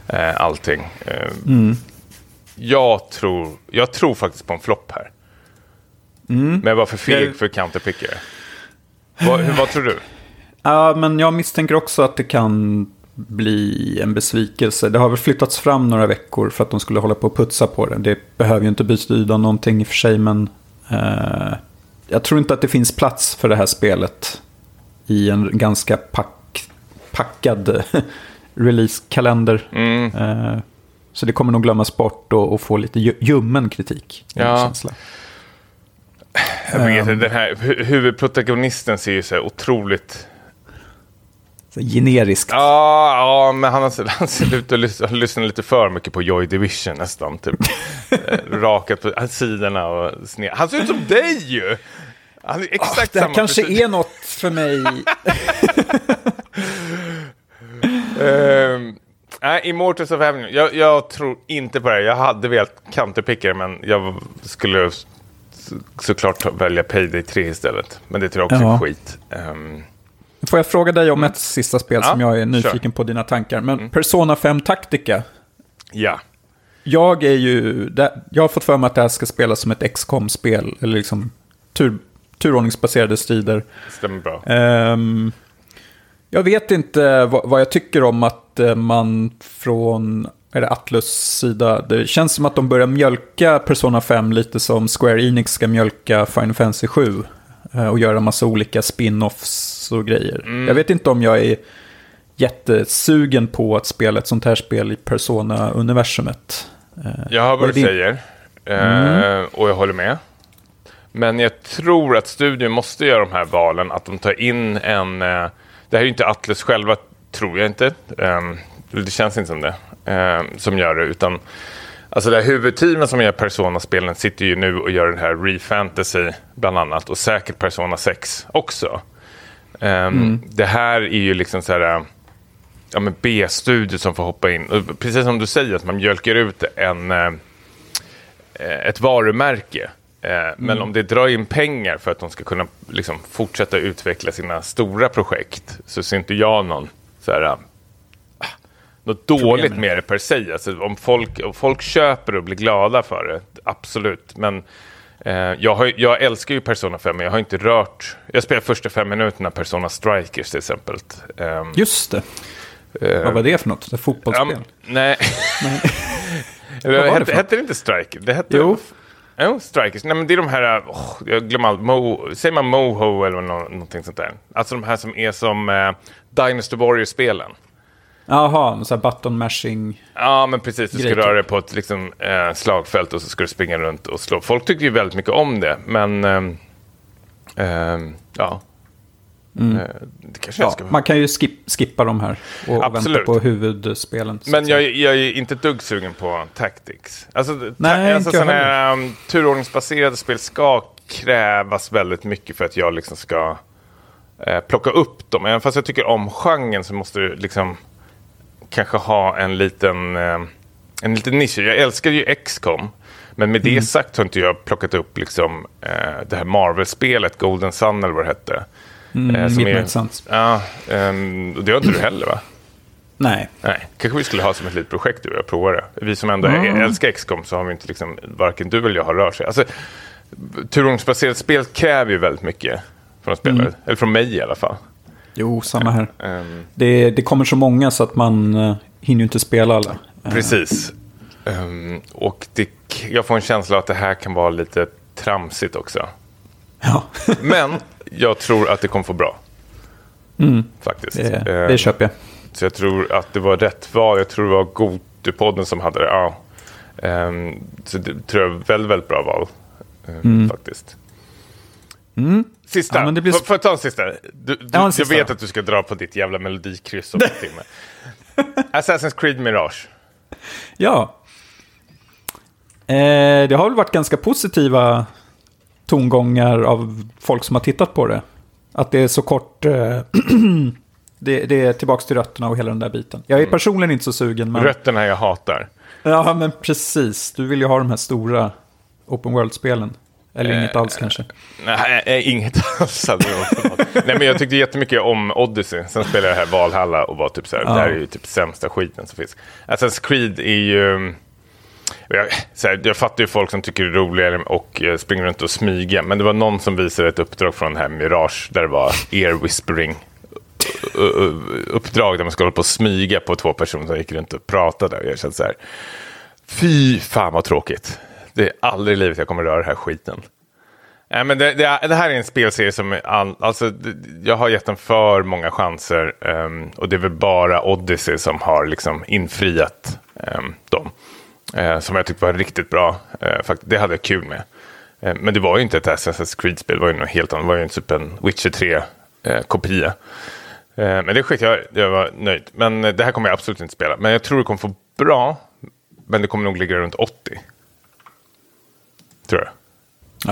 eh, allting. Ehm, jag, tror, jag tror faktiskt på en flopp här. Men jag var för feg för counterpicker. Vad, vad tror du? Ja, men jag misstänker också att det kan bli en besvikelse. Det har väl flyttats fram några veckor för att de skulle hålla på och putsa på det. Det behöver ju inte betyda någonting i och för sig, men eh, jag tror inte att det finns plats för det här spelet i en ganska pack, packad releasekalender. Mm. Eh, så det kommer nog glömmas bort och, och få lite ju- ljummen kritik. Ja. Jag vet, Ehm. den här hu- huvudprotagonisten ser ju så här otroligt generiskt. Ja, ja men han har, han ser ut att lyssna, lite för mycket på Joy Division nästan. Typ. Eh, Rakat på sidorna och sned. Han ser ut som dig ju! Han är exakt det här samma kanske är något för mig. Ehm, Nej, Immortals of Avenue. Jag, jag tror inte på det. Jag hade velat counterpicka det, men jag skulle så, såklart välja Payday 3 istället. Men det tror jag också Ja. är skit. Ehm, Får jag fråga dig om ett sista spel Ja, som jag är. Mm. nyfiken på dina tankar. Men Persona 5 Tactica. ja. Jag är ju... Jag har fått för mig att det här ska spelas som ett XCOM spel Eller liksom tur, turordningsbaserade strider. Stämmer bra. Ehm, jag vet inte vad, vad jag tycker om att eh, man från är det Atlus sida, det känns som att de börjar mjölka Persona 5 lite som Square Enix ska mjölka Final Fantasy 7. Eh, Och göra massa olika spin-offs och grejer. Jag vet inte om jag är jättesugen på att spela ett sånt här spel i Persona-universumet. Eh, Jag hör vad du säger. Eh, och jag håller med. Men jag tror att studion måste göra de här valen. Att de tar in en... det här är ju inte Atlas själva, tror jag inte. Um, det känns inte som det. eh, som gör det. Utan, alltså det här huvudteamet som gör Persona-spelen sitter ju nu och gör den här Re-Fantasy bland annat. Och säkert Persona 6 också. Um, Det här är ju liksom så här... ja, men B-studio som får hoppa in. Och precis som du säger, att man mjölkar ut en, eh, ett varumärke. Eh, Men om det drar in pengar för att de ska kunna liksom, fortsätta utveckla sina stora projekt så ser inte jag någon så här, något dåligt med med det per se. Alltså, om, folk, om folk köper och blir glada för det, absolut. Men eh, jag, har, jag älskar ju Persona 5, men jag har inte rört... Jag spelar första fem minuterna Persona Strikers till exempel. Ehm, Just det. eh, Vad var det för något? Det fotbollsspel? men- nej. Var det hette, för hette det inte Striker? Det hette, Jo. Jo, Strikers. Nej, men det är de här, åh, jag glömmer allt, Mo, säger man Moho eller nå, någonting sånt där? Alltså de här som är som eh, Dynasty Warriors-spelen. Jaha, så här button mashing. Ja, men precis. Du ska röra dig på ett liksom, eh, slagfält och så ska du springa runt och slå. Folk tycker ju väldigt mycket om det, men ja. Eh, det kanske jag Ja, man kan ju skip, skippa de här och Absolut. vänta på huvudspelen. Men jag, jag är inte ett dugg sugen på Tactics. Alltså, ta, alltså sådana här um, turordningsbaserade spel ska krävas väldigt mycket för att jag liksom ska eh, plocka upp dem. Även fast jag tycker om genren så måste du liksom kanske ha en liten, eh, en liten nisch. Jag älskar ju XCOM. Men med Mm. det sagt har inte jag plockat upp liksom, eh, det här Marvel-spelet, Golden Sun eller vad det hette. Mm, eh, som är-. Ja, och det har inte du heller va? Nej. Nej, kanske vi skulle ha som ett litet projekt du och jag provar det. Vi som ändå är- älskar XCOM så har vi inte liksom, varken du eller jag har rört sig. Alltså, turordningsbaserat spel kräver ju väldigt mycket från spelare. Eller från mig i alla fall. Jo, samma här. Ehm, Det, det kommer så många så att man uh, hinner inte spela alla. Eh, precis. Ehm, och det, jag får en känsla att det här kan vara lite tramsigt också. Ja, Men jag tror att det kommer få bra. Faktiskt. det, Ehm, det köper jag. Så jag tror att det var rätt val. Jag tror det var Gotupodden som hade det. Ja. Ehm, så det tror jag är väldigt, väldigt bra val. ehm, Faktiskt. Sista. Ja, blir Får- jag ta en sista? Du, du, Ja, en jag sista. vet att du ska dra på ditt jävla melodikryss om en timme. Assassin's Creed Mirage. Ja. Eh, det har väl varit ganska positiva tongångar av folk som har tittat på det. Att det är så kort. Eh, det, det är tillbaka till rötterna och hela den där biten. Jag är personligen inte så sugen. Men, Rötterna jag hatar. ja, men precis. Du vill ju ha de här stora open world-spelen. Eller inget alls kanske. Nej, eh, inget alls. hade. Nej, men jag tyckte jättemycket om Odyssey. Sen spelade jag här Valhalla och var typ så här, det här är ju typ sämsta skiten som finns. Assassin's Creed är ju... Jag, här, jag fattar ju folk som tycker det är roligare och eh, springer runt och smyga. Men det var någon som visade ett uppdrag från den här Mirage där det var ear whispering uppdrag där man ska hålla på och smyga på två personer som gick runt och pratade. Och jag kände så här, fy fan vad tråkigt. Det är aldrig i livet jag kommer röra den här skiten. Nej, men det, det, det här är en spelserie som... All, alltså, jag har gett den för många chanser. Um, och det är väl bara Odyssey som har liksom infriat um, dem. Uh, som jag tyckte var riktigt bra. Uh, fakt, det hade jag kul med. Uh, men det var ju inte ett Assassin's Creed-spel. Det var ju något helt annat. Det var ju typ en Witcher 3-kopia. men det skit jag Jag var nöjd. Men det här kommer jag absolut inte spela. Men jag tror det kommer få bra. Men det kommer nog ligga runt 80. Tror jag.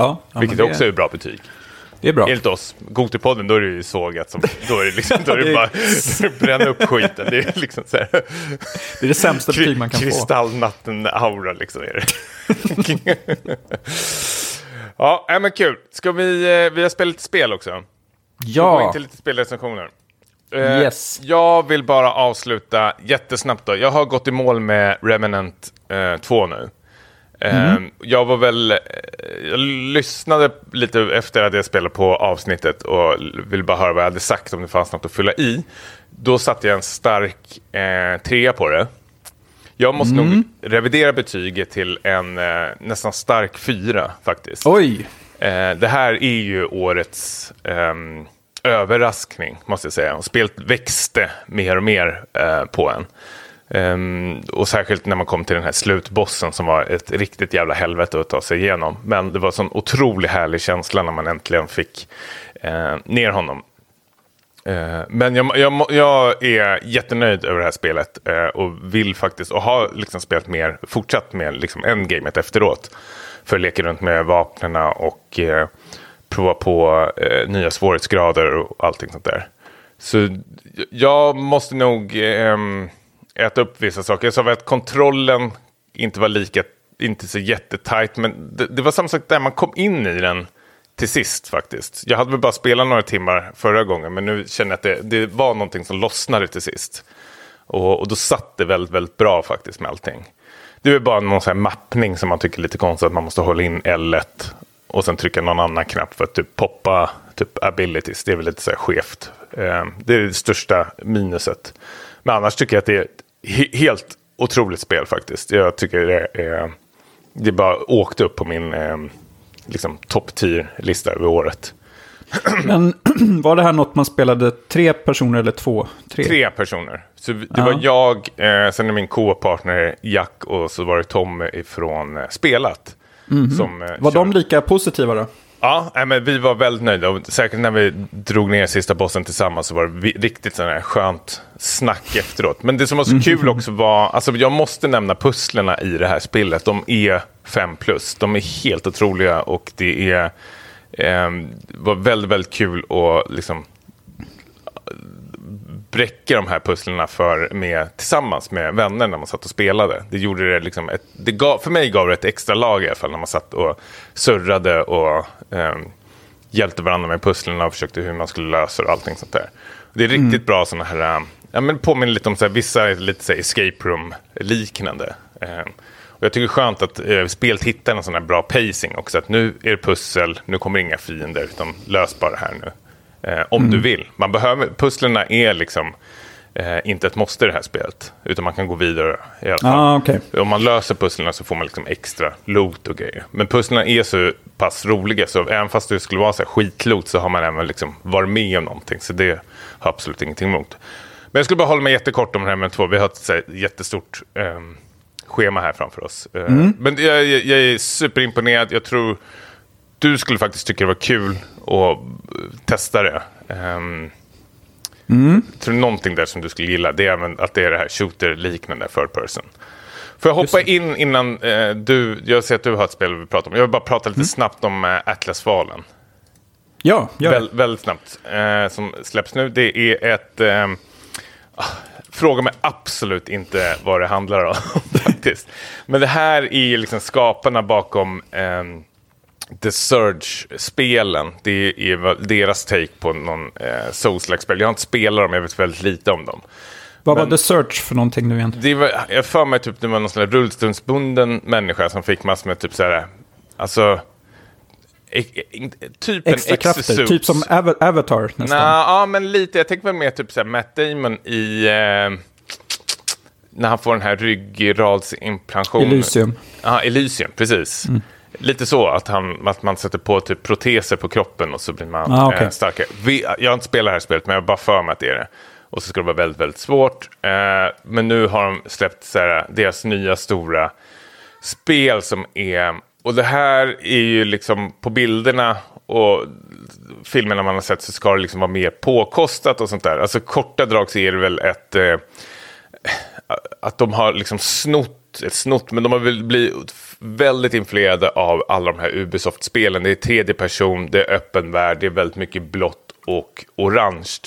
Ja, ja Vilket det, också är bra betyg. det är bra. Enligt oss, Gotipodden, då är det ju sågat som, då är det liksom, då är det bara bränna upp skiten. Det är liksom så här, Det är det sämsta betyg man kan få. kristallnatten-aura liksom är det. ja, men kul. Ska vi, eh, vi har spelat lite spel också. Vi går in Ja, till lite spelrecensioner. Eh, Yes. Jag vill bara avsluta jättesnabbt då. Jag har gått i mål med Remnant eh, 2 nu. Eh, Jag var väl, eh, jag lyssnade lite efter att jag spelade på avsnittet och ville bara höra vad jag hade sagt om det fanns något att fylla i. Då satte jag en stark eh, trea på det. Jag måste nog revidera betyget till en eh, nästan stark fyra faktiskt. oj. Eh, det här är ju årets ehm, överraskning, måste jag säga. Och spelet växte mer och mer eh, på en. Um, och särskilt när man kom till den här slutbossen som var ett riktigt jävla helvete att ta sig igenom. Men det var en sån otroligt härlig känsla när man äntligen fick uh, ner honom. Uh, Men jag, jag, jag är jättenöjd över det här spelet uh, och vill faktiskt, och har liksom spelat mer, fortsatt med liksom endgamet efteråt. För att leka runt med vapnen och prova på nya svårighetsgrader och allting sånt där. Så jag måste nog ehm, äta upp vissa saker. Jag sa att kontrollen inte var lika, inte så jättetajt, men det, det var samma sak där, man kom in i den till sist faktiskt. Jag hade väl bara spelat några timmar förra gången, men nu känner jag att det, det var någonting som lossnade till sist. Och, och då satt det väldigt, väldigt bra faktiskt med allting. Det är bara någon sån här mappning som man tycker är lite konstigt, att man måste hålla in L1 och sen trycka någon annan knapp för att typ poppa typ abilities. Det är väl lite så här skevt. Eh, det är det största minuset. Men annars tycker jag att det är ett helt otroligt spel faktiskt. Jag tycker det är... Det bara åkte upp på min eh, liksom, topp 10-lista över året. Men var det här något man spelade tre personer eller två? Tre, tre personer. Så det ja. var jag, eh, sen är min co-partner Jack och så var det Tom ifrån eh, Spelat. Mm -hmm. som, eh, var kör. de lika positiva då? Ja, men vi var väldigt nöjda. Och säkert när vi drog ner sista bossen tillsammans så var det riktigt sån här skönt snack efteråt. Men det som var så kul också var, alltså jag måste nämna pusslerna i det här spelet. De är 5 plus. De är helt otroliga och det är, eh, var väldigt, väldigt kul att liksom bräcka de här pusslerna för med, tillsammans med vänner när man satt och spelade. Det gjorde det liksom ett, det gav, för mig gav det ett extra lag i alla fall när man satt och surrade och eh, hjälpte varandra med pusslerna och försökte hur man skulle lösa och allting sånt där. Det är riktigt mm. bra sådana här, eh, ja men påminner lite om så här, vissa lite så här, escape room liknande. Eh, och jag tycker det är skönt att eh, spelet hittar en sån här bra pacing också. Att nu är det pussel, nu kommer inga fiender, utan lös bara det här nu. Eh, om mm. du vill. Man behöver, pusslerna är liksom eh, inte ett måste i det här spelet. Utan man kan gå vidare i alla fall. Ah, okay. Om man löser pusslerna så får man liksom extra loot och grejer. Men pusslerna är så pass roliga så även fast det skulle vara så här skitloot så har man även liksom varit med om någonting. Så det har absolut ingenting emot. Men jag skulle bara hålla mig jättekort om det här med två. Vi har ett här, jättestort eh, schema här framför oss. Eh, mm. Men jag, jag är superimponerad. Jag tror du skulle faktiskt tycka det var kul att testa det. Um, mm. Tror någonting där som du skulle gilla, det är att det är det här shooter-liknande third person. Får jag hoppa in innan eh, du, jag ser att du har ett spel vi pratar om. Jag vill bara prata lite mm. snabbt om eh, Atlas-valen. Ja, gör Väl, Väldigt snabbt. Eh, som släpps nu. Det är ett... Eh, fråga mig absolut inte vad det handlar om faktiskt. Men det här är liksom skaparna bakom eh, The Surge-spelen. Det är deras take på någon eh, Souls-like-spel. Jag har inte spelat dem, jag vet väldigt lite om dem. Vad var The Search för någonting nu igen? Det var, jag för mig typ det var någon sån rullstolsbunden människa som fick massor med typ så här, alltså typ Extra en krafter, typ som Avatar nästan. Nah, ja, men lite. Jag tänker mer typ så här Matt Damon i... Eh, när han får den här ryggradsimplantationen. Elysium. Ja, Elysium, precis. Mm. Lite så, att, han, att man sätter på typ proteser på kroppen och så blir man ah, okay. eh, starkare. Vi, jag har inte spelat det här spelet, men jag har bara för mig att det är det. Och så ska det vara väldigt, väldigt svårt. Eh, men nu har de släppt så här, deras nya stora spel som är... Och det här är ju liksom på bilderna och filmerna man har sett så ska det liksom vara mer påkostat och sånt där. Alltså korta drag så är det väl ett... Eh, att de har liksom snott ett snott, men de har väl blivit väldigt influerade av alla de här Ubisoft-spelen. Det är tredje person, det är öppen värld, det är väldigt mycket blått och orange.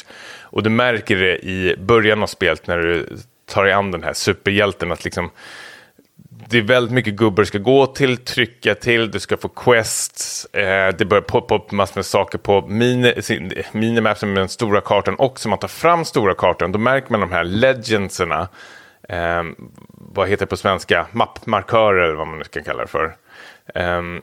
Och du märker det i början av spelet när du tar dig an den här superhjälten att liksom det är väldigt mycket gubbar du ska gå till, trycka till, du ska få quests, eh, det börjar poppa upp massor med saker på mini, minimapsen med den stora kartan också. Man tar fram stora kartan, då märker man de här legendserna eh, vad heter det på svenska, mappmarkörer eller vad man nu ska kalla det för. Um,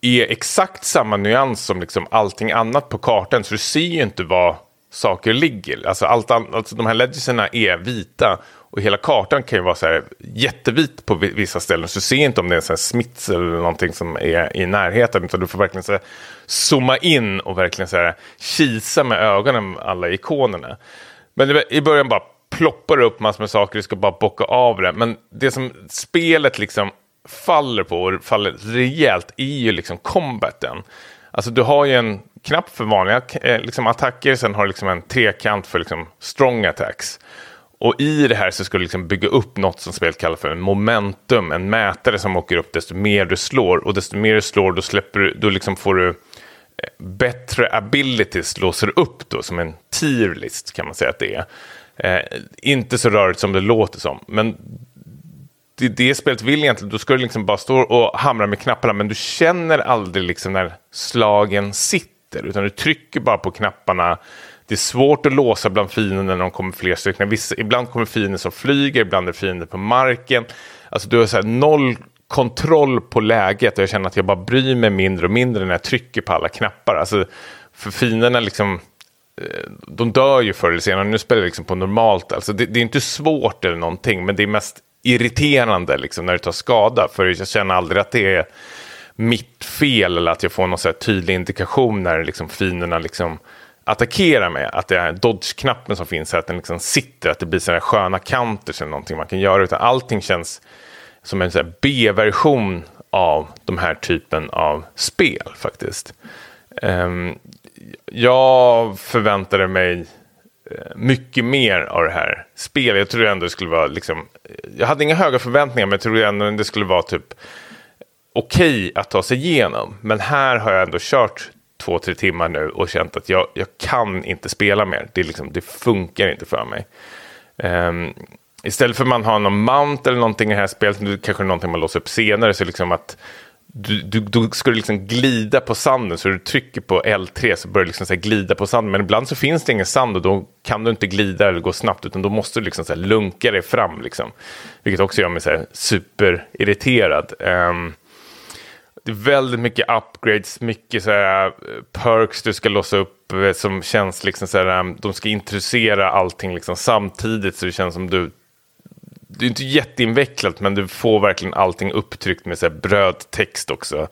är exakt samma nyans som liksom allting annat på kartan. Så du ser ju inte var saker ligger. Alltså, allt, alltså de här legenserna är vita. Och hela kartan kan ju vara så här jättevit på vissa ställen. Så du ser inte om det är en smits eller någonting som är i närheten. Utan du får verkligen så här, zooma in och verkligen så här, kisa med ögonen alla ikonerna. Men i början bara ploppar upp massor med saker, du ska bara bocka av det. Men det som spelet liksom faller på, och faller rejält, är ju liksom combaten. Alltså du har ju en knapp för vanliga eh, liksom, attacker, sen har du liksom en trekant för liksom, strong attacks. Och i det här så ska du liksom bygga upp något som spelet kallar för en momentum, en mätare som åker upp desto mer du slår. Och desto mer du slår, då, släpper du, då liksom får du eh, bättre abilities låser upp då, som en tier list kan man säga att det är. Eh, inte så rörigt som det låter som, men det, det spelet vill egentligen, då ska du liksom bara stå och hamra med knapparna, men du känner aldrig liksom när slagen sitter, utan du trycker bara på knapparna. Det är svårt att låsa bland fienden när de kommer fler stycken. Vissa, ibland kommer fiender som flyger, ibland är fiender på marken. Alltså du har så noll kontroll på läget och jag känner att jag bara bryr mig mindre och mindre när jag trycker på alla knappar. Alltså, för fienderna liksom, Eh, de dör ju förr eller senare. Nu spelar jag liksom på normalt. Alltså det, det, är inte svårt eller någonting, men det är mest irriterande liksom när det tar skada. För jag känner aldrig att det är mitt fel eller att jag får någon så tydlig indikation när liksom fienderna liksom attackerar mig. Att det är dodge-knappen som finns här, att den liksom sitter, att det blir sådana sköna counters eller någonting man kan göra. Utan allting känns som en B-version av de här typen av spel faktiskt. Um, jag förväntade mig eh, mycket mer av det här spelet. Jag trodde ändå det skulle vara liksom, eh, jag hade inga höga förväntningar men jag trodde ändå det skulle vara typ okej okay att ta sig igenom. Men här har jag ändå kört två, tre timmar nu och känt att jag, jag kan inte spela mer. Det, liksom, det funkar inte för mig. Um, istället för att man har någon mount eller någonting i det här spelet, kanske någonting man låser upp senare, så liksom att du, du, då ska du liksom glida på sanden, så du trycker på L3 så börjar du liksom så glida på sanden. Men ibland så finns det ingen sand och då kan du inte glida eller gå snabbt, utan då måste du liksom så lunka dig fram. Liksom. Vilket också gör mig så superirriterad. Um, det är väldigt mycket upgrades, mycket så här, eh, perks du ska låsa upp eh, som känns liksom så här, um, de ska introducera allting liksom samtidigt så det känns som du det är inte jätteinvecklat men du får verkligen allting upptryckt med så här brödtext också.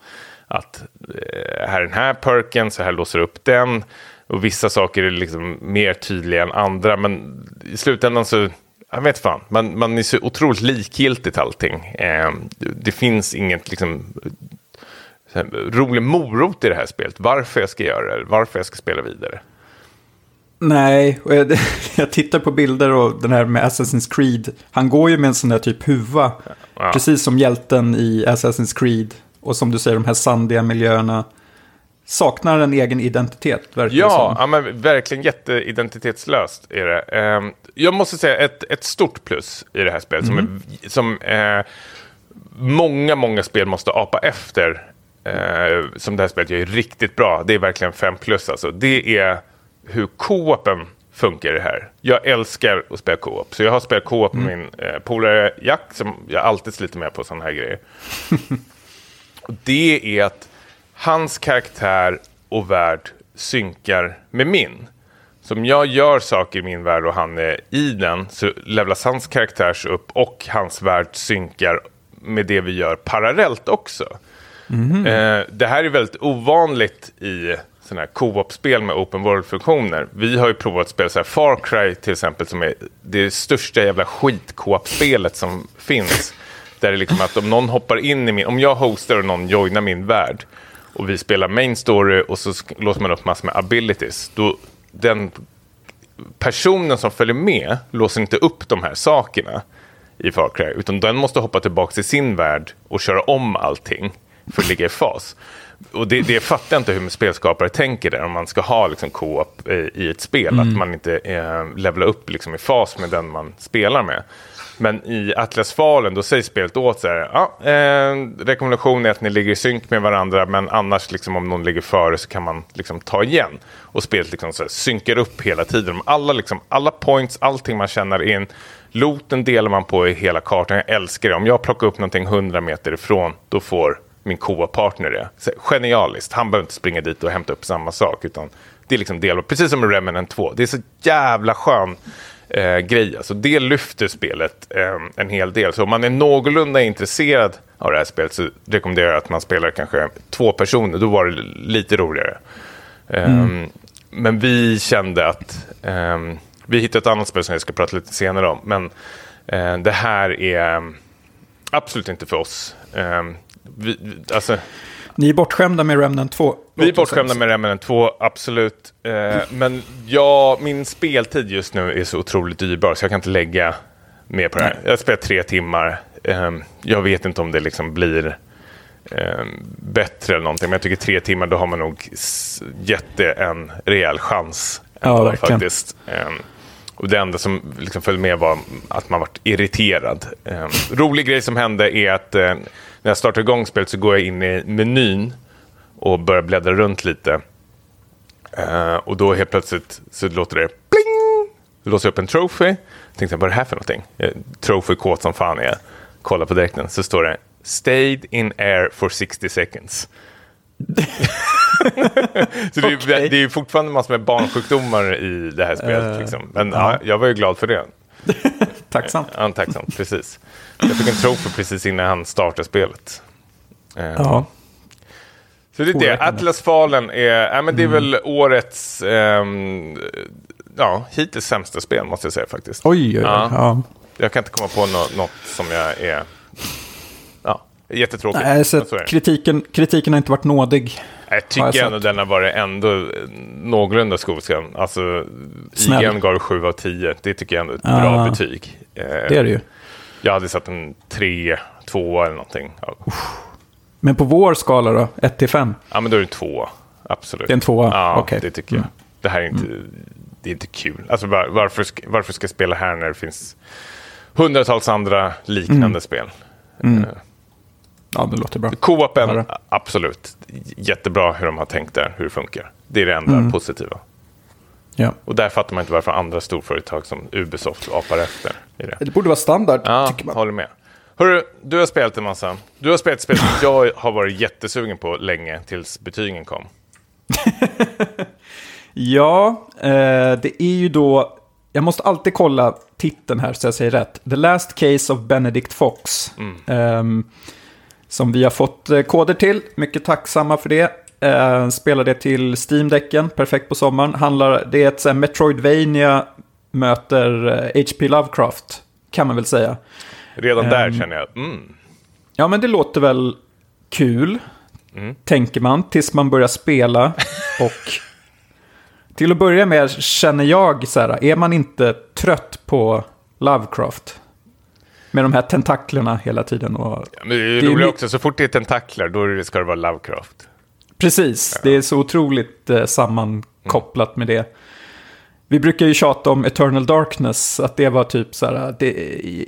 Att eh, här är den här perken, så här låser du upp den. Och vissa saker är liksom mer tydliga än andra. Men i slutändan så, jag vet fan, man, man är så otroligt likgiltigt allting. Eh, det finns inget liksom rolig morot i det här spelet. Varför jag ska göra det, varför jag ska spela vidare. Nej, och jag, jag, tittar på bilder och den här med Assassin's Creed. Han går ju med en sån där typ huva. Ja. Precis som hjälten i Assassin's Creed. Och som du säger, de här sandiga miljöerna. Saknar en egen identitet, verkligen ja, ja, men verkligen jätteidentitetslöst är det. Ehm, jag måste säga ett, ett stort plus i det här spelet. Mm. Som, är, som eh, många, många spel måste apa efter. Eh, som det här spelet gör riktigt bra. Det är verkligen 5 plus alltså. Det är hur co-open funkar det här. Jag älskar att spela co-op. Så jag har spelat co-op med mm. min eh, polare Jack, som jag alltid sliter med på sådana här grejer. och det är att hans karaktär och värld synkar med min. Så om jag gör saker i min värld och han är i den så levlas hans karaktärs upp och hans värld synkar med det vi gör parallellt också. Mm. Eh, det här är väldigt ovanligt i sådana här co-op-spel med open world-funktioner. Vi har ju provat att spela så här Far Cry till exempel, som är det största jävla skit-co-op-spelet som finns. Där det är liksom att om någon hoppar in i min, om jag hostar och någon joinar min värld och vi spelar main story och så låser man upp massor med abilities, då den personen som följer med låser inte upp de här sakerna i Far Cry, utan den måste hoppa tillbaka till sin värld och köra om allting för att ligga i fas och det, det fattar jag inte hur spelskapare tänker där, om man ska ha liksom co-op i, ett spel, mm. att man inte eh, levlar upp liksom i fas med den man spelar med. Men i Atlas Fallen, då säger spelet åt så här, ja, eh, rekommendation är att ni ligger i synk med varandra, men annars liksom, om någon ligger före så kan man liksom ta igen. Och spelet liksom så här, synkar upp hela tiden. Alla, liksom, alla points, allting man känner in, looten delar man på i hela kartan. Jag älskar det. Om jag plockar upp någonting 100 meter ifrån, då får min co-partner är. Genialiskt. Han behöver inte springa dit och hämta upp samma sak. Utan det är liksom del, precis som i Remnant 2. Det är så jävla skön eh, grej. Alltså, det lyfter spelet eh, en hel del. Så om man är någorlunda intresserad av det här spelet så rekommenderar jag att man spelar kanske två personer. Då var det lite roligare. Mm. Um, men vi kände att um, vi hittade ett annat spel som jag ska prata lite senare om. Men uh, det här är absolut inte för oss. Um, vi, alltså, Ni är bortskämda med Remnant 2? Vi är bortskämda med Remnant 2, absolut. Eh, men ja, min speltid just nu är så otroligt dyrbar så jag kan inte lägga mer på det här. Jag har spelat tre timmar. Eh, jag vet inte om det liksom blir eh, bättre eller någonting. Men jag tycker tre timmar, då har man nog gett det en rejäl chans Ja, verkligen. Faktiskt. Ehm, och det enda som liksom följde med var att man vart irriterad. Ehm, rolig grej som hände är att eh, när jag startar igång spelet så går jag in i menyn och börjar bläddra runt lite. Eh, och då helt plötsligt så låter det pling! Det låser upp en trophy. Jag tänkte, vad är det här för någonting? Eh, trophy kåt som fan är jag. Kollar på direkten så står det Stayed in air for 60 seconds. så det, är, Okej. det är fortfarande massor med barnsjukdomar i det här spelet. Eh, liksom. Men ja. jag var ju glad för det. Tacksamt. Ja, tacksamt, precis. Jag fick en trophy precis innan han startade spelet. Eh, Ja. Så det är det. Atlas Fallen är, ja, men det är väl årets, ehm, ja, hittills sämsta spel måste jag säga faktiskt. Oj, oj, oj. Ja. Ja. Jag kan inte komma på nå- något som jag är, jättetråkigt. Nej, så kritiken, kritiken har inte varit nådig. Jag tycker jag ändå den har varit ändå eh, någorlunda skosam. Alltså, Snäll. IGN gav 7 av 10. Det tycker jag ändå är ett Ah. bra betyg. Eh, Det är det ju. Jag hade satt en 3, 2 eller någonting. Ja. Men på vår skala då? 1 till 5? ja, men då är det 2. Absolut. Det är en tvåa? Ja, Okej. Mm. det tycker jag. Det här är inte, det är inte kul. Alltså, var, varför, ska, varför ska jag spela här när det finns hundratals andra liknande Mm. spel? Ja, det låter bra. Co-open, absolut. Jättebra hur de har tänkt där, hur det funkar. Det är det enda Mm. positiva. Ja. Och där fattar man inte varför andra storföretag som Ubisoft apar efter. I det. Det borde vara standard, Ja, tycker man. håller med. Hörru, du har spelat en massa. Du har spelat spel som jag har varit jättesugen på länge tills betygen kom. Ja, eh, det är ju då... Jag måste alltid kolla titeln här så jag säger rätt. The Last Case of Benedict Fox. Ehm, som vi har fått eh, koder till. Mycket tacksamma för det. Eh, spelar det till Steam-däcken, perfekt på sommaren. Handlar, det är ett så Metroidvania möter eh, H.P. Lovecraft, kan man väl säga. Redan där Ehm. känner jag, mm, Ja, men det låter väl kul, tänker man, tills man börjar spela. och till att börja med känner jag så här, är man inte trött på Lovecraft? Med de här tentaklerna hela tiden. Och... men det är roligt också, så fort det är tentakler då ska det vara Lovecraft. Precis, det är så otroligt eh, sammankopplat med det. Vi brukar ju tjata om Eternal Darkness, att det var typ så här, det,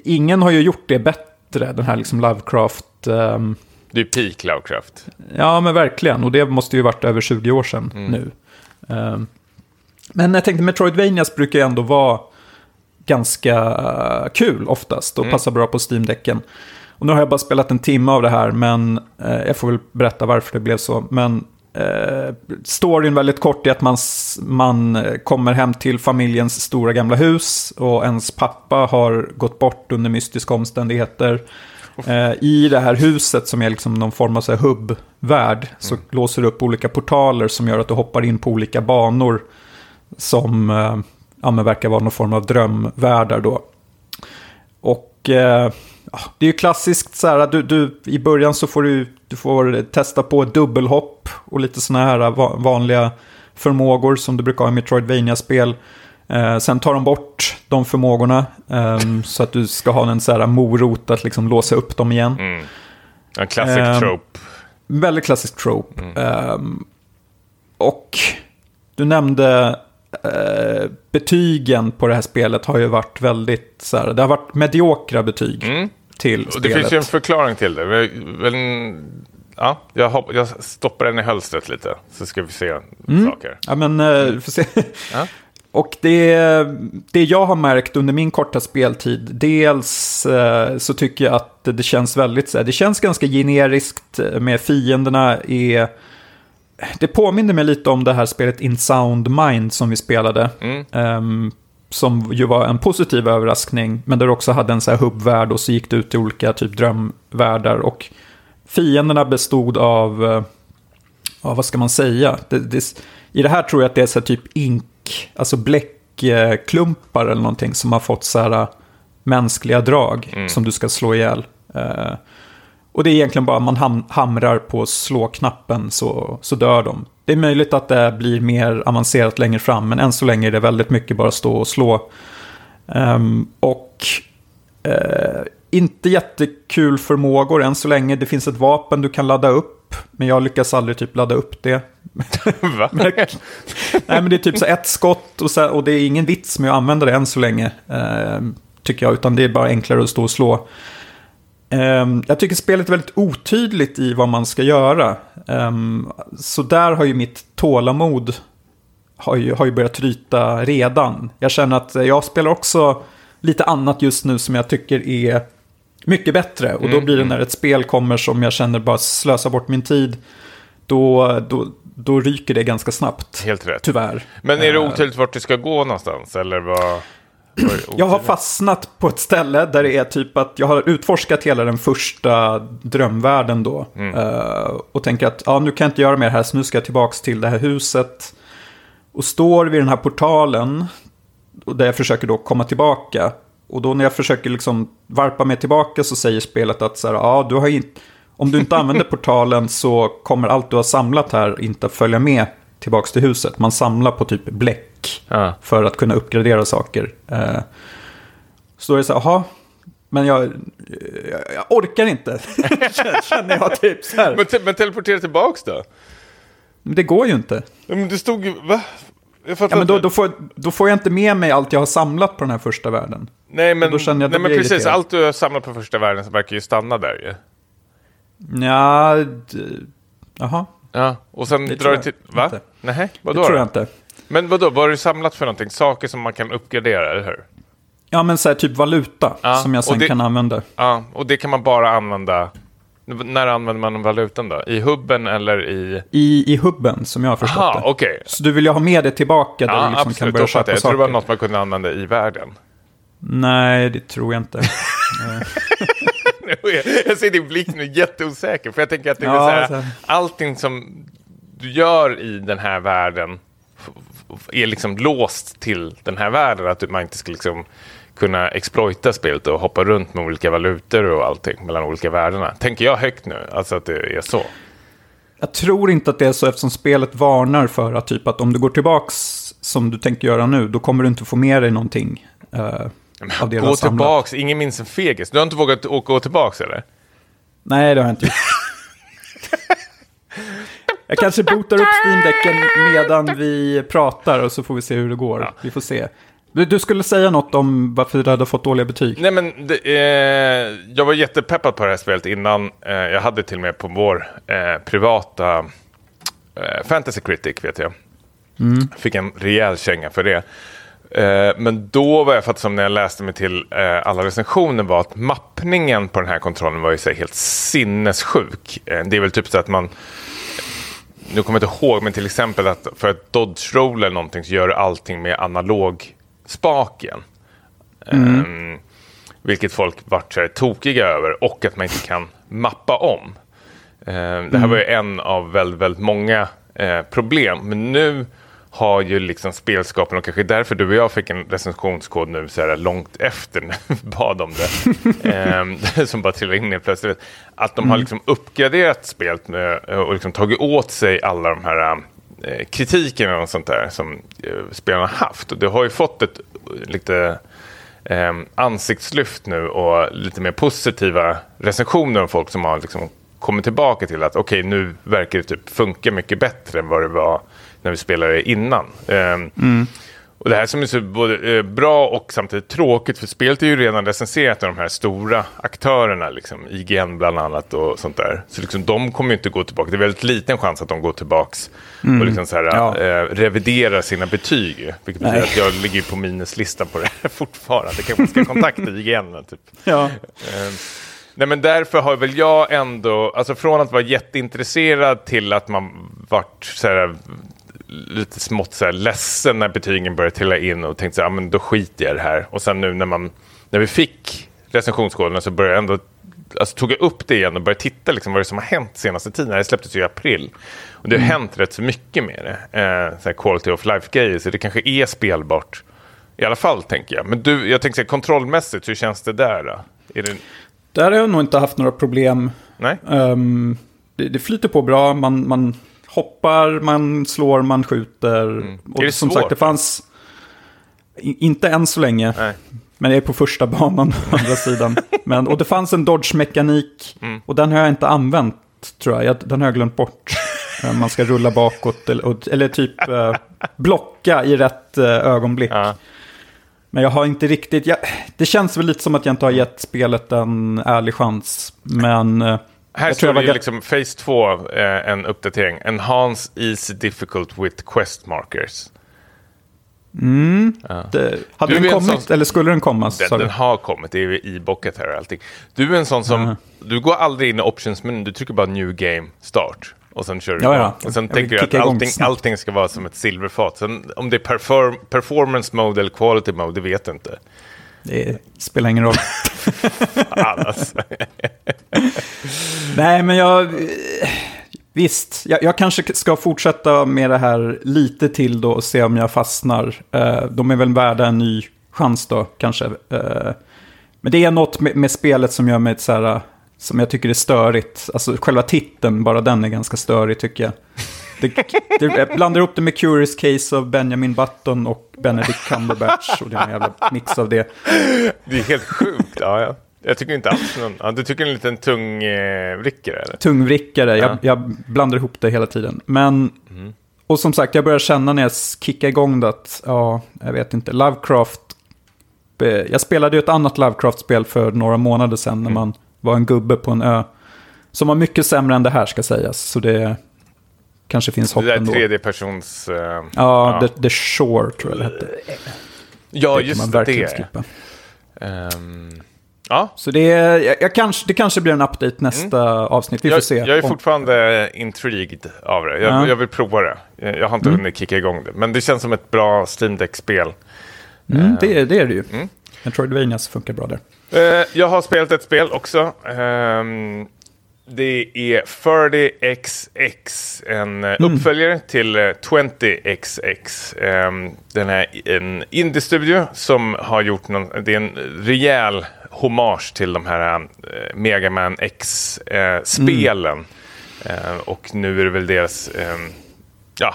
ingen har ju gjort det bättre, den här liksom Lovecraft. ehm, Det är peak Lovecraft. Ja, men verkligen. Och det måste ju varit över 20 år sedan nu. Ehm, men jag tänkte Metroidvanias brukar ju ändå vara ganska eh, kul oftast och passa bra på Steam-däcken. Och nu har jag bara spelat en timme av det här, men eh, jag får väl berätta varför det blev så. Men eh, storyn väldigt kort är att man, man eh, kommer hem till familjens stora gamla hus och ens pappa har gått bort under mystiska omständigheter. Eh, I det här huset som är liksom någon form av hubb-värld så låser det upp olika portaler som gör att du hoppar in på olika banor som eh, ja, men verkar vara någon form av drömvärldar då. Och eh, det är ju klassiskt så här att du, du, i början så får du, du får testa på dubbelhopp och lite sådana här va- vanliga förmågor som du brukar ha i Metroidvania-spel. Eh, sen tar de bort de förmågorna ehm, så att du ska ha en så här morot att liksom låsa upp dem igen. Mm. En classic Ehm, trope. Väldigt klassisk trope. Ehm, och du nämnde eh, betygen på det här spelet har ju varit väldigt så här, det har varit mediokra betyg Mm. till Och det spelet. finns ju en förklaring till det. Vi- Ja, jag, hopp, jag stoppar den i hölstret lite, så ska vi se saker. Ja, men eh, får se. Ja. Och det, det jag har märkt under min korta speltid, dels eh, så tycker jag att det känns väldigt, så här, det känns ganska generiskt eh, med fienderna är, det påminner mig lite om det här spelet In Sound Mind som vi spelade. Mm. Ehm, som ju var en positiv överraskning, men där du också hade en så här hubbvärld och så gick det ut i olika typ drömvärldar. Och fienderna bestod av, eh, ja vad ska man säga? Det, det, I det här tror jag att det är så typ ink, alltså bläckklumpar eller någonting som har fått så här eh, mänskliga drag som du ska slå ihjäl. Eh, och det är egentligen bara man ham hamrar på slå-knappen så, så dör de. Det är möjligt att det blir mer avancerat längre fram, men än så länge är det väldigt mycket bara stå och slå. Ehm, och eh, inte jättekul förmågor än så länge. Det finns ett vapen du kan ladda upp men jag lyckas aldrig typ ladda upp det. Va? Nej, men det är typ så ett skott och, så, och det är ingen vits med att använda det än så länge. Eh, tycker jag, utan det är bara enklare att stå och slå. Eh, jag tycker spelet är väldigt otydligt i vad man ska göra. Eh, så där har ju mitt tålamod har ju, har ju börjat tryta redan. Jag känner att jag spelar också lite annat just nu som jag tycker är mycket bättre. Och då Mm, blir det när ett spel kommer som jag känner bara slösar bort min tid. Då, då, då ryker det ganska snabbt. Helt rätt. Tyvärr. Men är det Eh, otydligt vart du ska gå någonstans? Eller vad? Jag har fastnat på ett ställe där det är typ att jag har utforskat hela den första drömvärlden då. Mm. Eh, och tänker att ja, nu kan jag inte göra mer här så nu ska jag tillbaka till det här huset. Och står vid den här portalen. Där jag försöker då komma tillbaka. Och då när jag försöker liksom varpa mig tillbaka så säger spelet att så här, ja, du har inte, om du inte använder portalen så kommer allt du har samlat här inte att följa med tillbaka till huset. Man samlar på typ bläck Ja. för att kunna uppgradera saker. Eh, så då är det så här, jaha, men jag, jag, jag orkar inte. Känner jag typ så här. Men, te- men teleportera tillbaks då? Men det går ju inte. Men det stod ju... Va? Ja, men då, då, får, då får jag inte med mig allt jag har samlat på den här första världen. Nej, men, nej, men precis. irriterad. Allt du har samlat på första världen så verkar ju stanna där ju. Ja, jaha, Ja, och sen Det drar tror du till... Va? inte. Nej, det vadå? tror då? jag inte. Men vadå, vad har du samlat för någonting? Saker som man kan uppgradera, eller hur? Ja, men så här typ valuta Ja, som jag sen det- kan använda. Ja, och det kan man bara använda... När använder man valutan då? I hubben eller i... I, I hubben, som jag har förstått Aha, det. okej. Så du vill ju ha med det tillbaka där Ja, du liksom kan absolut. börja Då fattar köpa jag. Jag tror det var saker. något man kunde använda i världen. Nej, det tror jag inte. jag ser din blick nu jätteosäker. För jag tänker att det är Ja, här, så här. allting som du gör i den här världen är liksom låst till den här världen. Att man inte ska liksom kunna exploita spelet och hoppa runt med olika valutor och allting mellan olika världarna. Tänker jag högt nu, alltså att det är så. Jag tror inte att det är så eftersom spelet varnar för att typ att om du går tillbaks som du tänker göra nu, då kommer du inte få med dig någonting. eh, av det du Gå tillbaks, ingen minns en fegis. Du har inte vågat åka gå tillbaks eller? Nej, det har jag inte gjort. jag kanske botar upp Steam-däcken medan vi pratar och så får vi se hur det går. Ja. Vi får se. Du, du skulle säga något om varför du hade fått dåliga betyg. Nej men det, eh, jag var jättepeppad på det här spelet innan. Eh, jag hade till och med på vår eh, privata eh, Fantasy Critic vet jag. Fick en rejäl känga för det. Eh, men då var jag fattat som när jag läste mig till eh, alla recensioner var att mappningen på den här kontrollen var ju så helt sinnessjuk. Det är väl typ så att man nu kommer jag inte ihåg, men till exempel att för att dodge roll eller någonting så gör du allting med analog spaken. Ehm, vilket folk vart så här tokiga över och att man inte kan mappa om. Ehm, det här var ju en av väldigt, väldigt många eh, problem. Men nu har ju liksom spelskapen och kanske därför du och jag fick en recensionskod nu så här långt efter när vi bad om det. ehm, som bara trillade in helt plötsligt. Att de har liksom uppgraderat spelet med, och liksom tagit åt sig alla de här eh, kritiken och sånt där som eh, spelarna har haft. Och det har ju fått ett eh, lite eh, ansiktslyft nu och lite mer positiva recensioner av folk som har liksom kommit tillbaka till att okej, nu verkar det typ funka mycket bättre än vad det var när vi spelade innan. Eh, Och det här som är så både eh, bra och samtidigt tråkigt, för spelet är ju redan recenserat av de här stora aktörerna, liksom, IGN bland annat och sånt där. Så liksom, de kommer ju inte gå tillbaka. Det är väldigt liten chans att de går tillbaks och liksom så här, Ja. eh, reviderar sina betyg. Vilket betyder Nej. att jag ligger på minuslistan på det här fortfarande. Det kanske ska kontakta IGN. Typ. Ja. Eh, Nej men därför har väl jag ändå, alltså från att vara jätteintresserad till att man vart så här, lite smått så här ledsen när betygen började trilla in och tänkte så här, ja, men då skiter jag i det här. Och sen nu när, man, när vi fick recensionskoderna så började jag ändå, alltså tog jag upp det igen och började titta liksom vad det som har hänt senaste tiden. Det släpptes ju i april. Och det har hänt rätt så mycket med det. Eh, så quality of life-grejer, så det kanske är spelbart. I alla fall tänker jag. Men du, jag tänker så här, kontrollmässigt, hur känns det där då? Är det, Där har jag nog inte haft några problem. nej? Ehm, det, det flyter på bra, man, man hoppar, man slår, man skjuter. Mm. Och som svårt? sagt, det fanns... Inte än så länge, Nej. men jag är på första banan å andra sidan. Men, och det fanns en dodge-mekanik, Mm. och den har jag inte använt tror jag. jag den har jag glömt bort. Eh, man ska rulla bakåt eller, eller typ eh, blocka i rätt eh, ögonblick. Ja. Men jag har inte riktigt, jag, det känns väl lite som att jag inte har gett spelet en ärlig chans. Men eh, Här jag tror står det liksom Phase 2, eh, en uppdatering. Enhance easy difficult with quest markers. det, hade Du den kommit, sån- eller skulle den komma? Den, den har kommit, det är i bocket här och allting. Du är en sån som, du går aldrig in i options-menyn, du trycker bara new game start. Och sen kör du Ja, ja. Och sen Jag tänker du att allting, allting ska vara som ett silverfat. Sen om det är perform, performance mode eller quality mode, det vet du inte. Det spelar ingen roll. Alls. Nej, men jag... Visst, jag, jag kanske ska fortsätta med det här lite till då och se om jag fastnar. Eh, de är väl värda en ny chans då, kanske. Eh, men det är något med, med spelet som gör mig så här, som jag tycker är störigt. Alltså själva titeln, bara den är ganska störig tycker jag. Det, det, jag blandar ihop det med Curious Case av Benjamin Button och Benedict Cumberbatch. Och det är en jävla mix av det. det är helt sjukt. Ja, ja. Jag tycker inte alls någon... Ja, du tycker en liten tung eh, eller? tungvrickare. Ja. Jag, jag blandar ihop det hela tiden. Men, och som sagt, jag börjar känna när jag kickar igång det att, ja, jag vet inte, Lovecraft. eh, Jag spelade ju ett annat Lovecraft-spel för några månader sedan när man var en gubbe på en ö. Som var mycket sämre än det här ska sägas. Så det kanske finns hopp Det där ändå. tredje persons... Eh, Ja, The, The Shore tror jag det hette. ja det just det. det. Ehm, ja, Så det, är- jag, jag kanske, det kanske blir en update nästa avsnitt. Vi får jag, se. jag är Om- fortfarande intrigued av det. Jag, Ja. jag vill prova det. Jag har inte hunnit kicka igång det. Men det känns som ett bra Steam Deck-spel. Mm, det, är- det är det ju. Mm. Metroidvanias funkar bra där. Eh, jag har spelat ett spel också. Ehm, det är 40XX, en eh, uppföljare till eh, 20XX. Ehm, den är en indie-studio som har gjort någon, det är en rejäl hommage till de här eh, Mega Man X-spelen. Eh, och nu är det väl deras, ehm, ja,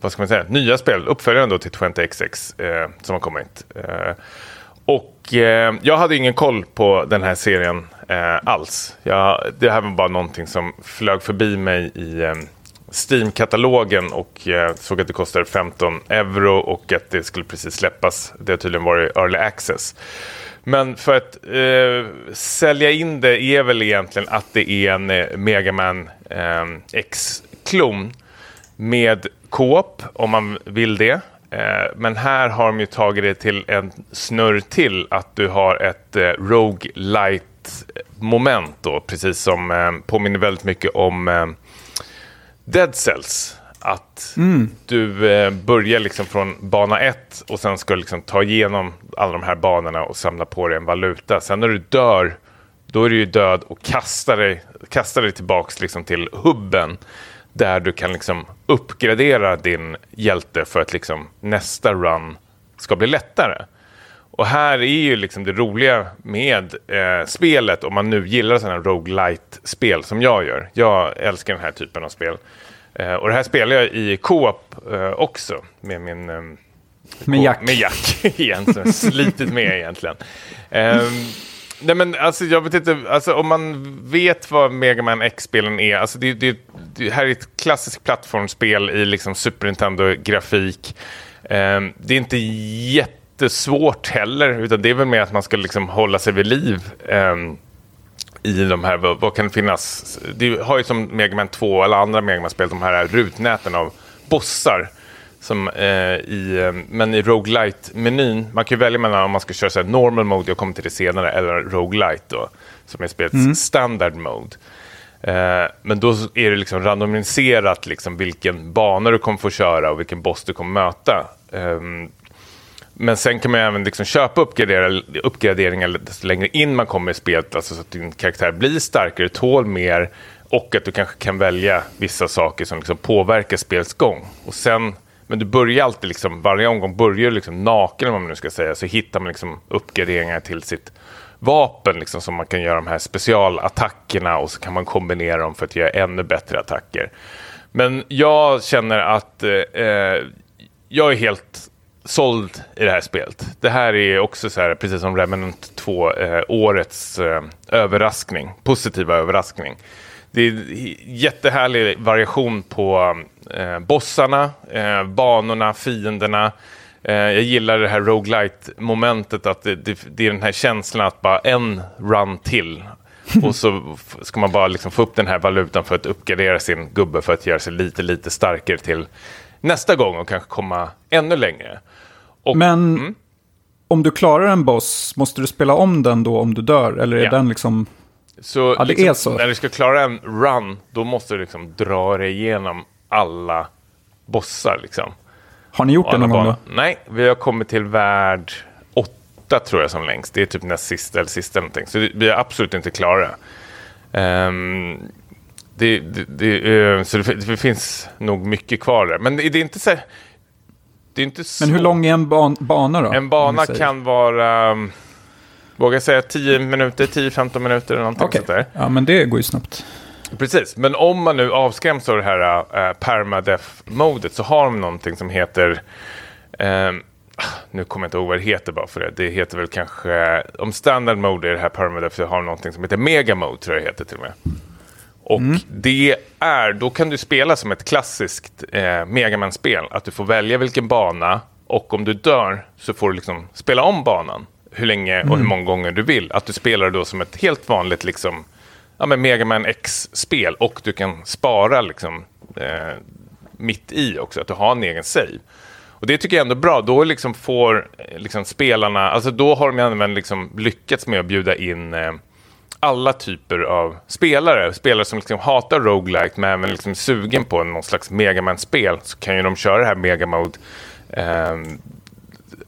vad ska man säga, nya spel, uppföljaren då till 20XX eh, som har kommit. Eh, och eh, jag hade ingen koll på den här serien eh, alls. Jag, det här var bara någonting som flög förbi mig i eh, Steam-katalogen och eh, såg att det kostade 15 euro och att det skulle precis släppas. Det har tydligen varit early access. Men för att eh, sälja in det är väl egentligen att det är en eh, Mega Man eh, X-klon med Coop, om man vill det. Eh, men här har de ju tagit det till en snurr till att du har ett eh, moment då, precis som eh, påminner väldigt mycket om eh, Dead Cells. Att du eh, börjar liksom från bana ett och sen ska liksom ta igenom alla de här banorna och samla på dig en valuta. Sen när du dör, då är du ju död och kastar dig, kastar dig tillbaks liksom till hubben. Där du kan liksom uppgradera din hjälte för att liksom nästa run ska bli lättare. Och här är ju liksom det roliga med eh, spelet, om man nu gillar sådana här roguelite-spel som jag gör. Jag älskar den här typen av spel. Eh, och det här spelar jag i co-op eh, också med min... Eh, Med Jack. Med Jack igen, som jag slitit med egentligen. Ehm, nej men alltså jag vet inte, alltså om man vet vad Mega Man X-spelen är, alltså det, det, det här är ett klassiskt plattformsspel i liksom Super Nintendo-grafik. Ehm, det är inte jättesvårt heller, utan det är väl mer att man ska liksom hålla sig vid liv. ehm, i de här, vad, vad kan det finnas? Det har ju som Mega Man 2 eller andra Mega Man-spel de här rutnäten av bossar. Som, eh, i, eh, men i roguelite-menyn, man kan välja mellan om man ska köra så normal mode, jag kommer till det senare, eller roguelite då, som är spelets standard mode. Eh, men då är det liksom randomiserat liksom vilken bana du kommer få köra och vilken boss du kommer möta. Ehm, men sen kan man även liksom köpa uppgraderingar desto längre in man kommer i spelet, alltså så att din karaktär blir starkare, tål mer och att du kanske kan välja vissa saker som liksom påverkar spelets gång. Och sen, men du börjar alltid, liksom, varje omgång börjar du liksom naken, om man nu ska säga, så hittar man liksom uppgraderingar till sitt vapen liksom, som man kan göra de här specialattackerna och så kan man kombinera dem för att göra ännu bättre attacker. Men jag känner att eh, eh jag är helt såld i det här spelet. Det här är också så här, precis som Remnant 2, eh, årets eh, överraskning, positiva överraskning. det är jättehärlig variation på eh, bossarna, eh, banorna, fienderna. Eh, jag gillar det här roguelite momentet att det, det, det, är den här känslan att bara en run till. Och så ska man bara liksom få upp den här valutan för att uppgradera sin gubbe för att göra sig lite, lite starkare till nästa gång och kanske komma ännu längre. Och, Men mm. om du klarar en boss, måste du spela om den då om du dör? Eller är ja. den liksom... Så, ja, det liksom, är så. När du ska klara en run, då måste du liksom dra dig igenom alla bossar. Liksom. Har ni gjort det någon gång då? Nej, vi har kommit till värld åtta tror jag som längst. Det är typ näst sista eller sista någonting. Så vi är absolut inte klara. Um, det, det, det, uh, så det, finns nog mycket kvar där. Men det, är inte så det är inte Men hur lång är en ban bana då? En bana kan vara, um, vågar säga 10 minuter, 10-15 minuter eller någonting okay. sånt där. Ja, men det går ju snabbt. Precis, men om man nu avskräms av det här uh, permadef-modet så har de någonting som heter um, nu kommer jag inte ihåg vad det heter bara för det. Det heter väl kanske, om standard mode är det här permadef så har de någonting som heter mega mode tror jag det heter till och med. Och mm. det är, då kan du spela som ett klassiskt eh, Megaman-spel. Att du får välja vilken bana och om du dör så får du liksom spela om banan. Hur länge och mm. hur många gånger du vill. Att du spelar då som ett helt vanligt liksom, ja, men Megaman X-spel. Och du kan spara liksom, eh, mitt i också, att du har en egen save. Och det tycker jag ändå är bra. Då liksom får eh, liksom spelarna, alltså då har de även liksom lyckats med att bjuda in eh, alla typer av spelare. Spelare som liksom hatar roguelike men även liksom sugen på någon slags megaman-spel så kan ju de köra det här megamode. Eh,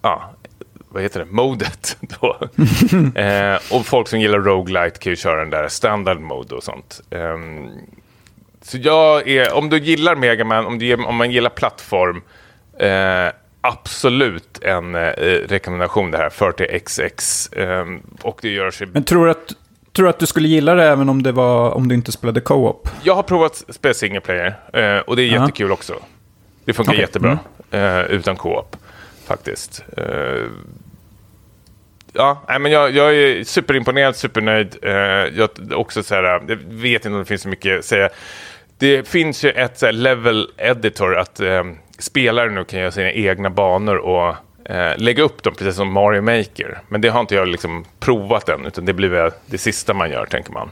ja, vad heter det? Modet. Då. eh, och folk som gillar roguelite kan ju köra den där standard mode och sånt. Eh, så jag är, om du gillar Megaman, om, du, om man gillar plattform, eh, absolut en eh, rekommendation det här, 40XX. Eh, och det gör sig... Men tror du att, tror att du skulle gilla det även om, det var, om du inte spelade co-op? Jag har provat spela single player eh, och det är uh -huh. jättekul också. Det funkar okay. jättebra mm. eh, utan co-op faktiskt. Eh, ja, men jag, jag, är superimponerad, supernöjd. Jag, också så här, jag vet inte om det finns så mycket att säga. Det finns ju ett level editor att spelare nu kan göra sina egna banor och eh, lägga upp dem precis som Mario Maker. Men det har inte jag liksom provat än, utan det blir väl det sista man gör, tänker man.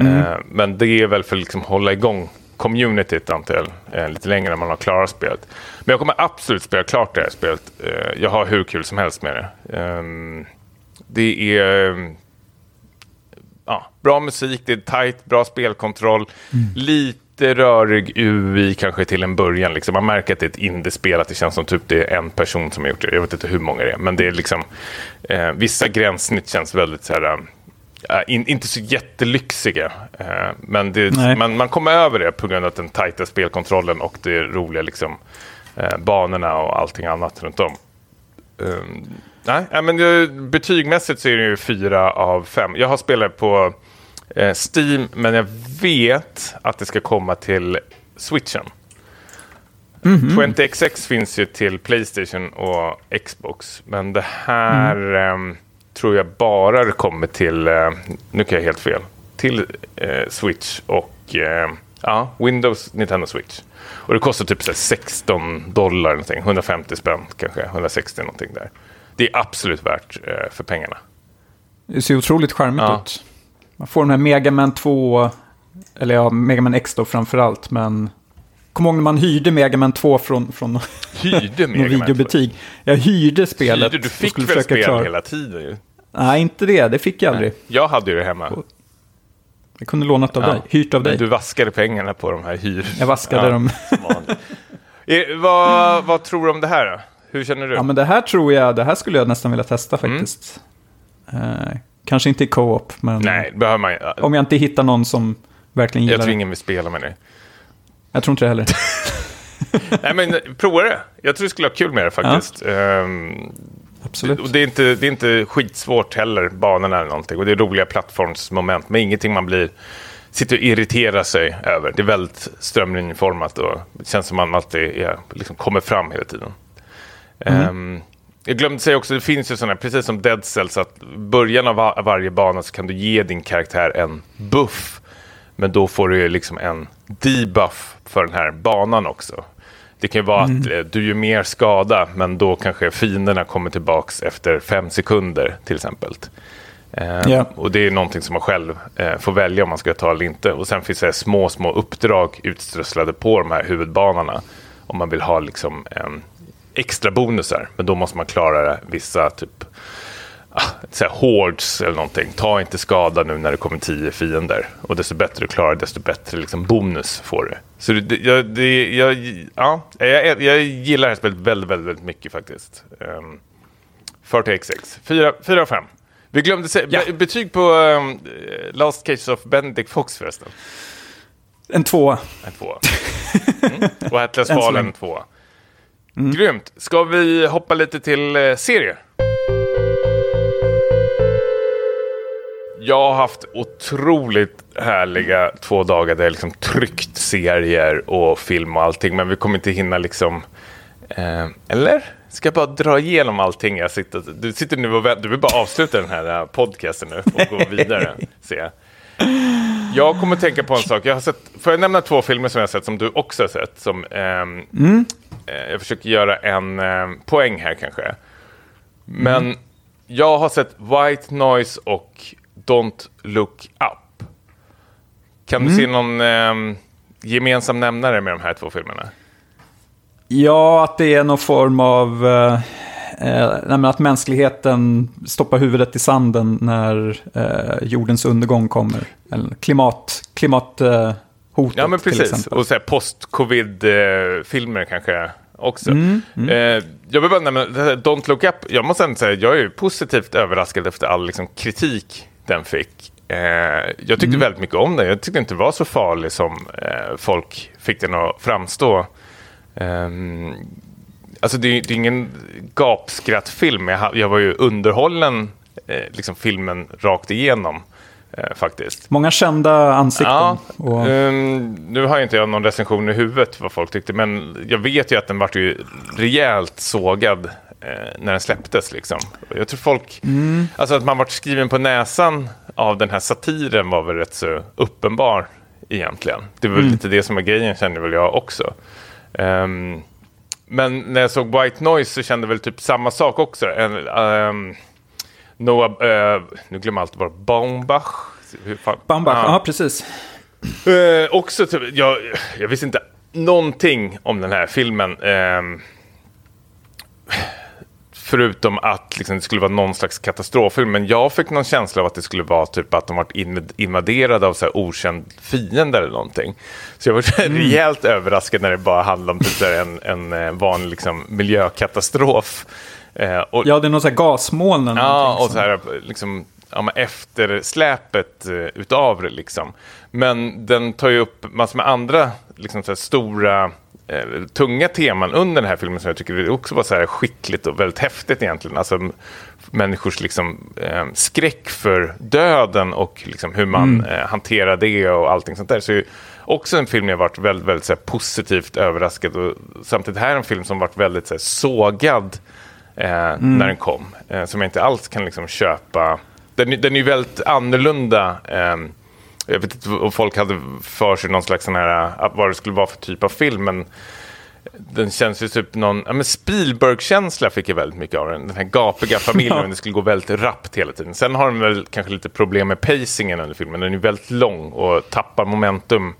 Mm. Eh, men det är väl för att liksom hålla igång communityt antal, eh, lite längre när man har klarat spelet. Men jag kommer absolut spela klart det här spelet. Eh, jag har hur kul som helst med det. Ehm, det är ja, bra musik, det är tight, bra spelkontroll. Mm. Lite lite rörig UI kanske till en början. Liksom. Man märker att det är ett indiespel, att det känns som typ det är en person som har gjort det. Jag vet inte hur många det är, men det är liksom eh, vissa gränssnitt känns väldigt så här, äh, in, inte så jättelyxiga. Eh, men det, man, man kommer över det på grund av den tajta spelkontrollen och det roliga liksom, eh, banorna och allting annat runt om. Um, nej, men det, betygmässigt så är det ju fyra av fem. Jag har spelat på eh, Steam, men jag vet att det ska komma till switchen. Mm -hmm. 20XX finns ju till Playstation och Xbox, men det här mm. eh, tror jag bara kommer till, eh, nu kan jag helt fel, till eh, Switch och eh, ja, Windows, Nintendo Switch. Och det kostar typ så 16 dollar, någonting, 150 spänn kanske, 160 någonting där. Det är absolut värt eh, för pengarna. Det ser otroligt charmigt ja. ut. Man får den här Megaman 2, eller ja, Megaman X då framförallt, men... Kom ihåg när man hyrde Megaman 2 från, från hyrde någon videobutik. Jag hyrde spelet. Hyrde, du fick väl spel klara. hela tiden ju? Nej, inte det. Det fick jag aldrig. Nej, jag hade ju det hemma. Jag kunde lånat av ja, dig, hyrt av dig. Du vaskade pengarna på de här hyr... Jag vaskade ja, dem. e, vad, vad tror du om det här då? Hur känner du? Ja, men det här tror jag, det här skulle jag nästan vilja testa mm. faktiskt. Mm. Uh, Kanske inte i co-op, men... Nej, behöver man Om jag inte hittar någon som verkligen gillar Jag tror ingen vill spela med dig. Jag tror inte det heller. Nej, men prova det. Jag tror du skulle ha kul med det faktiskt. Ja. Um, Absolut. Och det, är inte, det är inte skitsvårt heller, banorna eller någonting. Och det är roliga plattformsmoment, men ingenting man blir sitter och irriterar sig över. Det är väldigt strömlinjeformat och det känns som att man alltid är, liksom kommer fram hela tiden. Mm. Um, jag glömde säga också, det finns ju sådana, precis som Dead Cells, att början av varje bana så kan du ge din karaktär en buff. Men då får du ju liksom en debuff för den här banan också. Det kan ju vara att eh, du gör mer skada, men då kanske fienderna kommer tillbaks efter fem sekunder till exempel. Eh, Ja. Och det är någonting som man själv eh, får välja om man ska ta eller inte. Och sen finns det små, små uppdrag utströsslade på de här huvudbanorna. Om man vill ha liksom en extra bonusar. Men då måste man klara vissa typ ah, här hordes eller någonting. Ta inte skada nu när det kommer tio fiender. Och desto bättre du klarar, desto bättre liksom bonus får du. Så det, jag, det, jag, ja, jag, jag gillar det här spelet väldigt, väldigt, väldigt mycket faktiskt. Um, 40xx. 4, 4 av 5. Vi glömde säga, Ja. be- betyg på um, Last Case of Benedict Fox förresten. En tvåa. En tvåa. Mm. Och Atlas Fallen en tvåa. Grymt. Ska vi hoppa lite till eh, serier? Jag har haft otroligt härliga två dagar där jag liksom tryckt serier och film och allting. Men vi kommer inte hinna liksom... Eh, eller? Ska jag bara dra igenom allting? Jag sitter, du sitter nu och vä- Du vill bara avsluta den här eh, podcasten nu och gå vidare. ser jag. Kommer tänka på en sak. Jag har sett, får jag nämna två filmer som jag har sett som du också har sett? Som, ehm, eh, jag försöker göra en eh, poäng här kanske. Men jag har sett White Noise och Don't Look Up. Kan du se någon ehm, gemensam nämnare med de här två filmerna? Ja, att det är någon form av... Eh, eh, att mänskligheten stoppar huvudet i sanden när eh, jordens undergång kommer. Klimat, klimathotet Ja, men precis. Och så post-covid-filmer kanske också. Eh, jag vill bara nämna, Don't Look Up, jag måste ändå säga, jag är positivt överraskad efter all liksom, kritik den fick. Eh, jag tyckte väldigt mycket om den. Jag tyckte inte det var så farlig som eh, folk fick den att framstå. Alltså det, är- det är ingen gapskrattfilm. Jag, jag var ju underhållen eh, liksom filmen rakt igenom. Eh, faktiskt. Många kända ansikten. Ja, och, ehm, nu har ju inte jag någon recension i huvudet vad folk tyckte, men jag vet ju att den vart ju rejält sågad eh, när den släpptes. Liksom. Jag tror folk, alltså att man vart skriven på näsan av den här satiren var väl rätt så uppenbar egentligen. Det var väl lite det som är grejen känner väl jag också. Ehm, men när jag såg White Noise så kände jag väl typ samma sak också. En, ehm, Noah, eh, nu glömmer jag alltid bara, Baumbach. Baumbach, Ja. ja precis. Eh, också typ, jag, jag visste inte någonting om den här filmen. ehm, förutom att liksom, det skulle vara någon slags katastroffilm. Men jag fick någon känsla av att det skulle vara typ att de varit in, invaderade av så här, okänd fiende eller någonting. Så jag var rejält överraskad när det bara handlade om typ, så en, en eh, vanlig liksom, miljökatastrof. Eh, och, Ja, det är någon sån här gasmoln eller Ja, och så här liksom, ja, eftersläpet eh, utav det liksom. Men den tar ju upp massor med andra liksom, så här, stora, eh, tunga teman under den här filmen som jag tycker också var så här skickligt och väldigt häftigt egentligen. Alltså människors liksom, eh, skräck för döden och liksom, hur man eh, hanterar det och allting sånt där. Så också en film jag varit väldigt, väldigt så här, positivt överraskad och samtidigt här en film som varit väldigt så här, sågad eh, när den kom. Eh, som jag inte alls kan liksom köpa. Den, är- den är ju väldigt annorlunda. Jag vet inte om folk hade för sig någon slags sån här, eh, vad det skulle vara för typ av film. Men den känns ju typ någon, ja men Spielberg-känsla fick jag väldigt mycket av den. Den här gapiga familjen, men det skulle gå väldigt rappt hela tiden. Sen har den väl kanske lite problem med pacingen under filmen. Den är väldigt lång och tappar momentum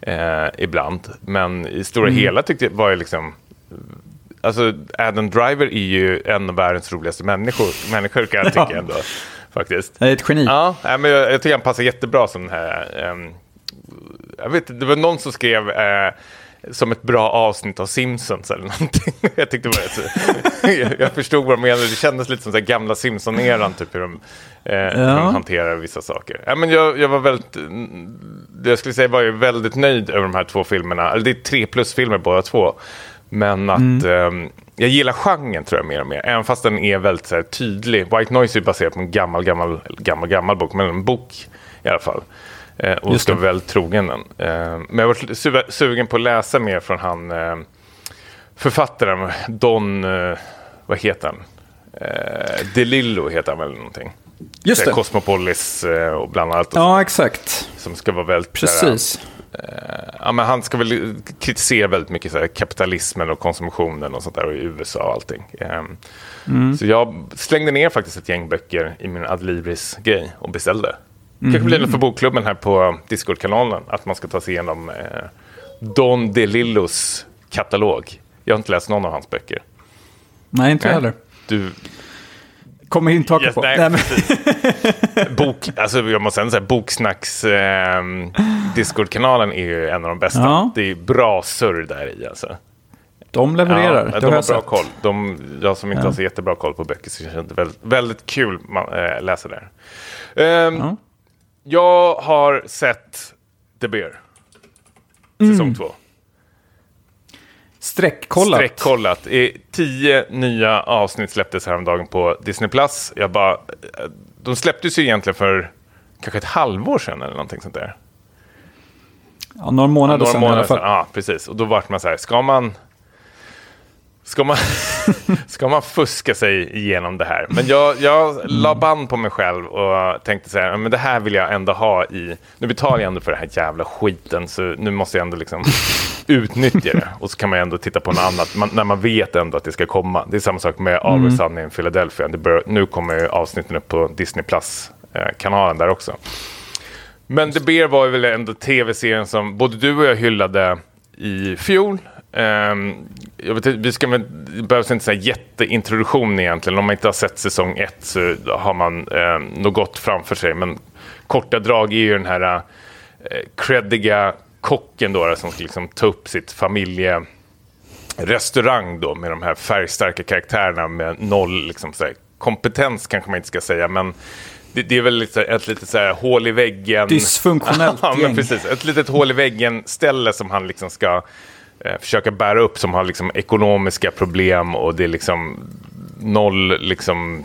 eh, ibland. Men i stora hela tyckte jag var jag liksom Alltså Adam Driver är ju en av världens roligaste människor, människor kan jag tycka ändå. Faktiskt. Det är ett geni. Ja, men jag, jag tycker han passar jättebra som den här... ehm, jag vet det var någon som skrev eh, som ett bra avsnitt av Simpsons eller någonting. jag tyckte det var så, jag, jag förstod vad de menade. Det kändes lite som den gamla Simpson-eran, typ hur de, eh, hur de hanterar vissa saker. Ja, men jag, jag var väldigt... mm, Det jag skulle säga var jag väldigt nöjd över de här två filmerna. Eller det är tre plus-filmer båda två. Men att ehm, jag gillar genren tror jag mer och mer. Även fast den är väldigt här, tydlig. White Noise är baserad på en gammal, gammal, gammal, gammal bok. Men en bok i alla fall. Eh, och Just ska vara väldigt trogen den. Eh, men jag var su- sugen på att läsa mer från han eh, författaren Don, eh, vad heter han? Eh, DeLillo heter han väl någonting. Just det. Cosmopolis eh, och bland annat. Ja, exakt. Som ska vara väldigt... Precis. Där, ja, men han ska väl kritisera väldigt mycket så här, kapitalismen och konsumtionen och sånt där och i USA och allting. Um, mm. Så jag slängde ner faktiskt ett gäng böcker i min Adlibris-grej och beställde. Mm. kanske blir det för bokklubben här på Discord-kanalen att man ska ta sig igenom eh, Don DeLillos katalog. Jag har inte läst någon av hans böcker. Nej, inte heller. Du... Kommer inte haka yes, på. Nej, nej Bok, alltså jag måste ändå säga, Boksnacks eh, Discord-kanalen är ju en av de bästa. Ja. Det är bra surr där i alltså. De levererar, ja, de har bra sett. koll. De, jag som inte ja. har så jättebra koll på böcker så känns det väldigt, väldigt kul att äh, läsa där. Um, ja. Jag har sett The Bear. Säsong mm. två. Sträckkollat. Sträckkollat. Tio nya avsnitt släpptes häromdagen på Disney+. Plus. Jag bara, de släpptes ju egentligen för kanske ett halvår sedan eller någonting sånt där. Ja, några månader, ja, några sedan månader i alla fall. Sedan. Ja, precis. Och då vart man så här, ska man Ska man, ska man fuska sig igenom det här? Men jag, jag la band på mig själv och tänkte så här, men det här vill jag ändå ha i... Nu betalar jag ändå för den här jävla skiten, så nu måste jag ändå liksom utnyttja det. Och så kan man ändå titta på något annat, man, när man vet ändå att det ska komma. Det är samma sak med Always mm. Sunny in Philadelphia. Bör, nu kommer avsnitten upp på Disney Plus-kanalen eh, där också. Men The Bear var väl ändå tv-serien som både du och jag hyllade i fjol. Um, jag vet, vi ska, det behövs inte en jätteintroduktion egentligen. Om man inte har sett säsong ett så har man um, något gott framför sig. Men korta drag är ju den här uh, creddiga kocken då, som ska liksom ta upp sitt familjerestaurang då med de här färgstarka karaktärerna med noll liksom, så här, kompetens kanske man inte ska säga. Men det, det är väl lite, ett litet så här, hål i väggen. Dysfunktionellt ja, men precis, Ett litet hål i väggen ställe som han liksom ska eh, försöka bära upp som har liksom ekonomiska problem och det är liksom noll liksom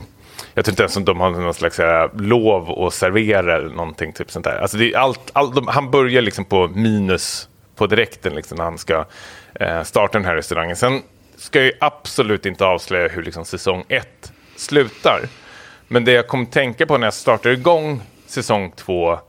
jag tror inte ens att de har någon slags här, lov att servera eller någonting. Typ sånt där. Alltså det är allt, all, de, han börjar liksom på minus på direkten liksom, när han ska eh, starta den här restaurangen. Sen ska jag absolut inte avslöja hur liksom, säsong ett slutar. Men det jag kom tänka på när jag startade igång säsong två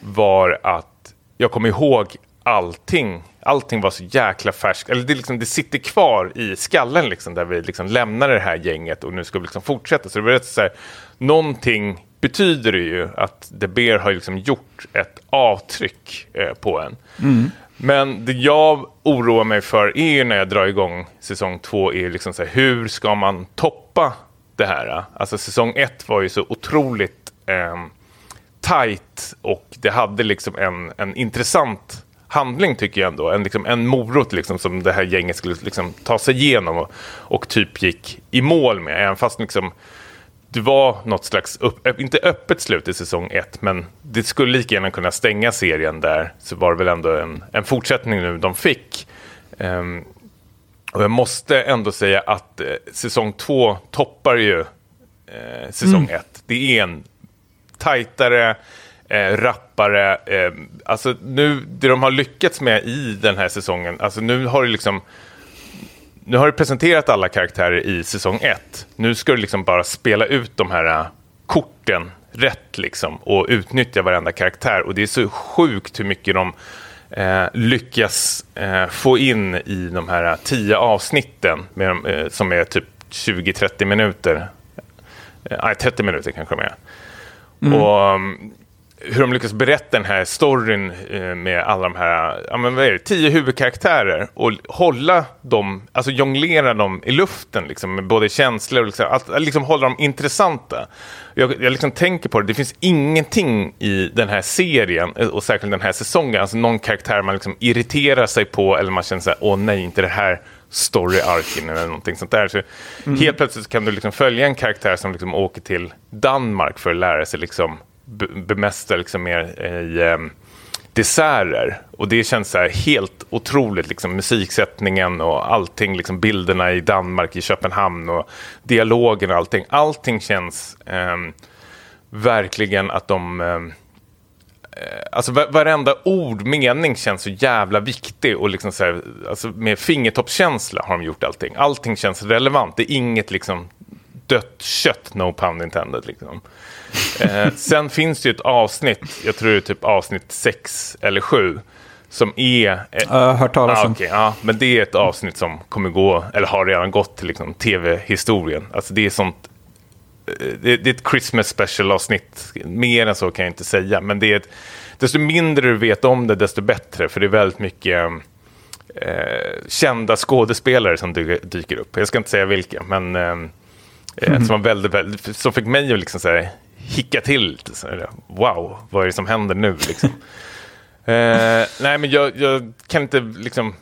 var att jag kom ihåg allting. Allting var så jäkla färskt. Eller det, liksom, det sitter kvar i skallen liksom, där vi liksom lämnar det här gänget och nu ska vi liksom fortsätta. Så det var rätt så här, någonting betyder det ju att The Bear har liksom gjort ett avtryck eh, på en. Mm. Men det jag oroar mig för är ju när jag drar igång säsong två, är liksom så här, hur ska man toppa det här? Alltså säsong ett var ju så otroligt eh, tight och det hade liksom en, en intressant handling tycker jag ändå. En, liksom, en morot liksom, som det här gänget skulle liksom, ta sig igenom och, och typ gick i mål med. Även fast liksom, det var något slags, upp, inte öppet slut i säsong ett, men det skulle lika gärna kunna stänga serien där. Så var det väl ändå en, en fortsättning nu de fick. Um, och jag måste ändå säga att eh, säsong två toppar ju eh, säsong mm. ett. Det är en tajtare, eh, rappare. Eh, alltså nu, det de har lyckats med i den här säsongen, alltså nu har det liksom nu har du presenterat alla karaktärer i säsong ett. Nu ska du liksom bara spela ut de här uh, korten rätt liksom och utnyttja varenda karaktär. Och det är så sjukt hur mycket de eh, lyckas eh, få in i de här uh, tio avsnitten eh, som är typ 20-30 minuter. Nej, 30 minuter kanske med. Mm. Och um, hur de lyckas berätta den här storyn eh, med alla de här, ja men vad är det, tio huvudkaraktärer och hålla dem, alltså jonglera dem i luften liksom med både känslor och liksom, att, liksom hålla dem intressanta. Jag, jag liksom tänker på det, det finns ingenting i den här serien eh, och särskilt den här säsongen, alltså någon karaktär man liksom irriterar sig på eller man känner så här, åh nej, inte det här story-arken eller någonting sånt där. Så mm. Helt plötsligt kan du liksom följa en karaktär som liksom åker till Danmark för att lära sig liksom bemästra liksom mer eh, i eh, desserter. Och det känns så helt otroligt, liksom, musiksättningen och allting, liksom, bilderna i Danmark, i Köpenhamn och dialogen och allting. Allting känns eh, verkligen att de... Ehm, eh, alltså varenda ord, mening känns så jävla viktig och liksom så här, alltså med fingertoppskänsla har de gjort allting. Allting känns relevant, det är inget liksom dött kött, no pun intended. Liksom. Eh, sen finns det ju ett avsnitt, jag tror det är typ avsnitt sex eller sju, som är... Jag har hört talas ah, om. okej, ja, men det är ett avsnitt som kommer gå, eller har redan gått till liksom, tv-historien. Alltså det är sånt... eh, Det, det är ett Christmas special-avsnitt. Mer än så kan jag inte säga. Men det är ett, desto mindre du vet om det, desto bättre. För det är väldigt mycket eh, kända skådespelare som dyker upp. Jag ska inte säga vilka, men eh, eh, som, var väldigt, väldigt, som fick mig att liksom, så här, hicka till. lite, Så här, wow, vad är det som händer nu? Liksom. Eh, nej, men jag, jag kan inte liksom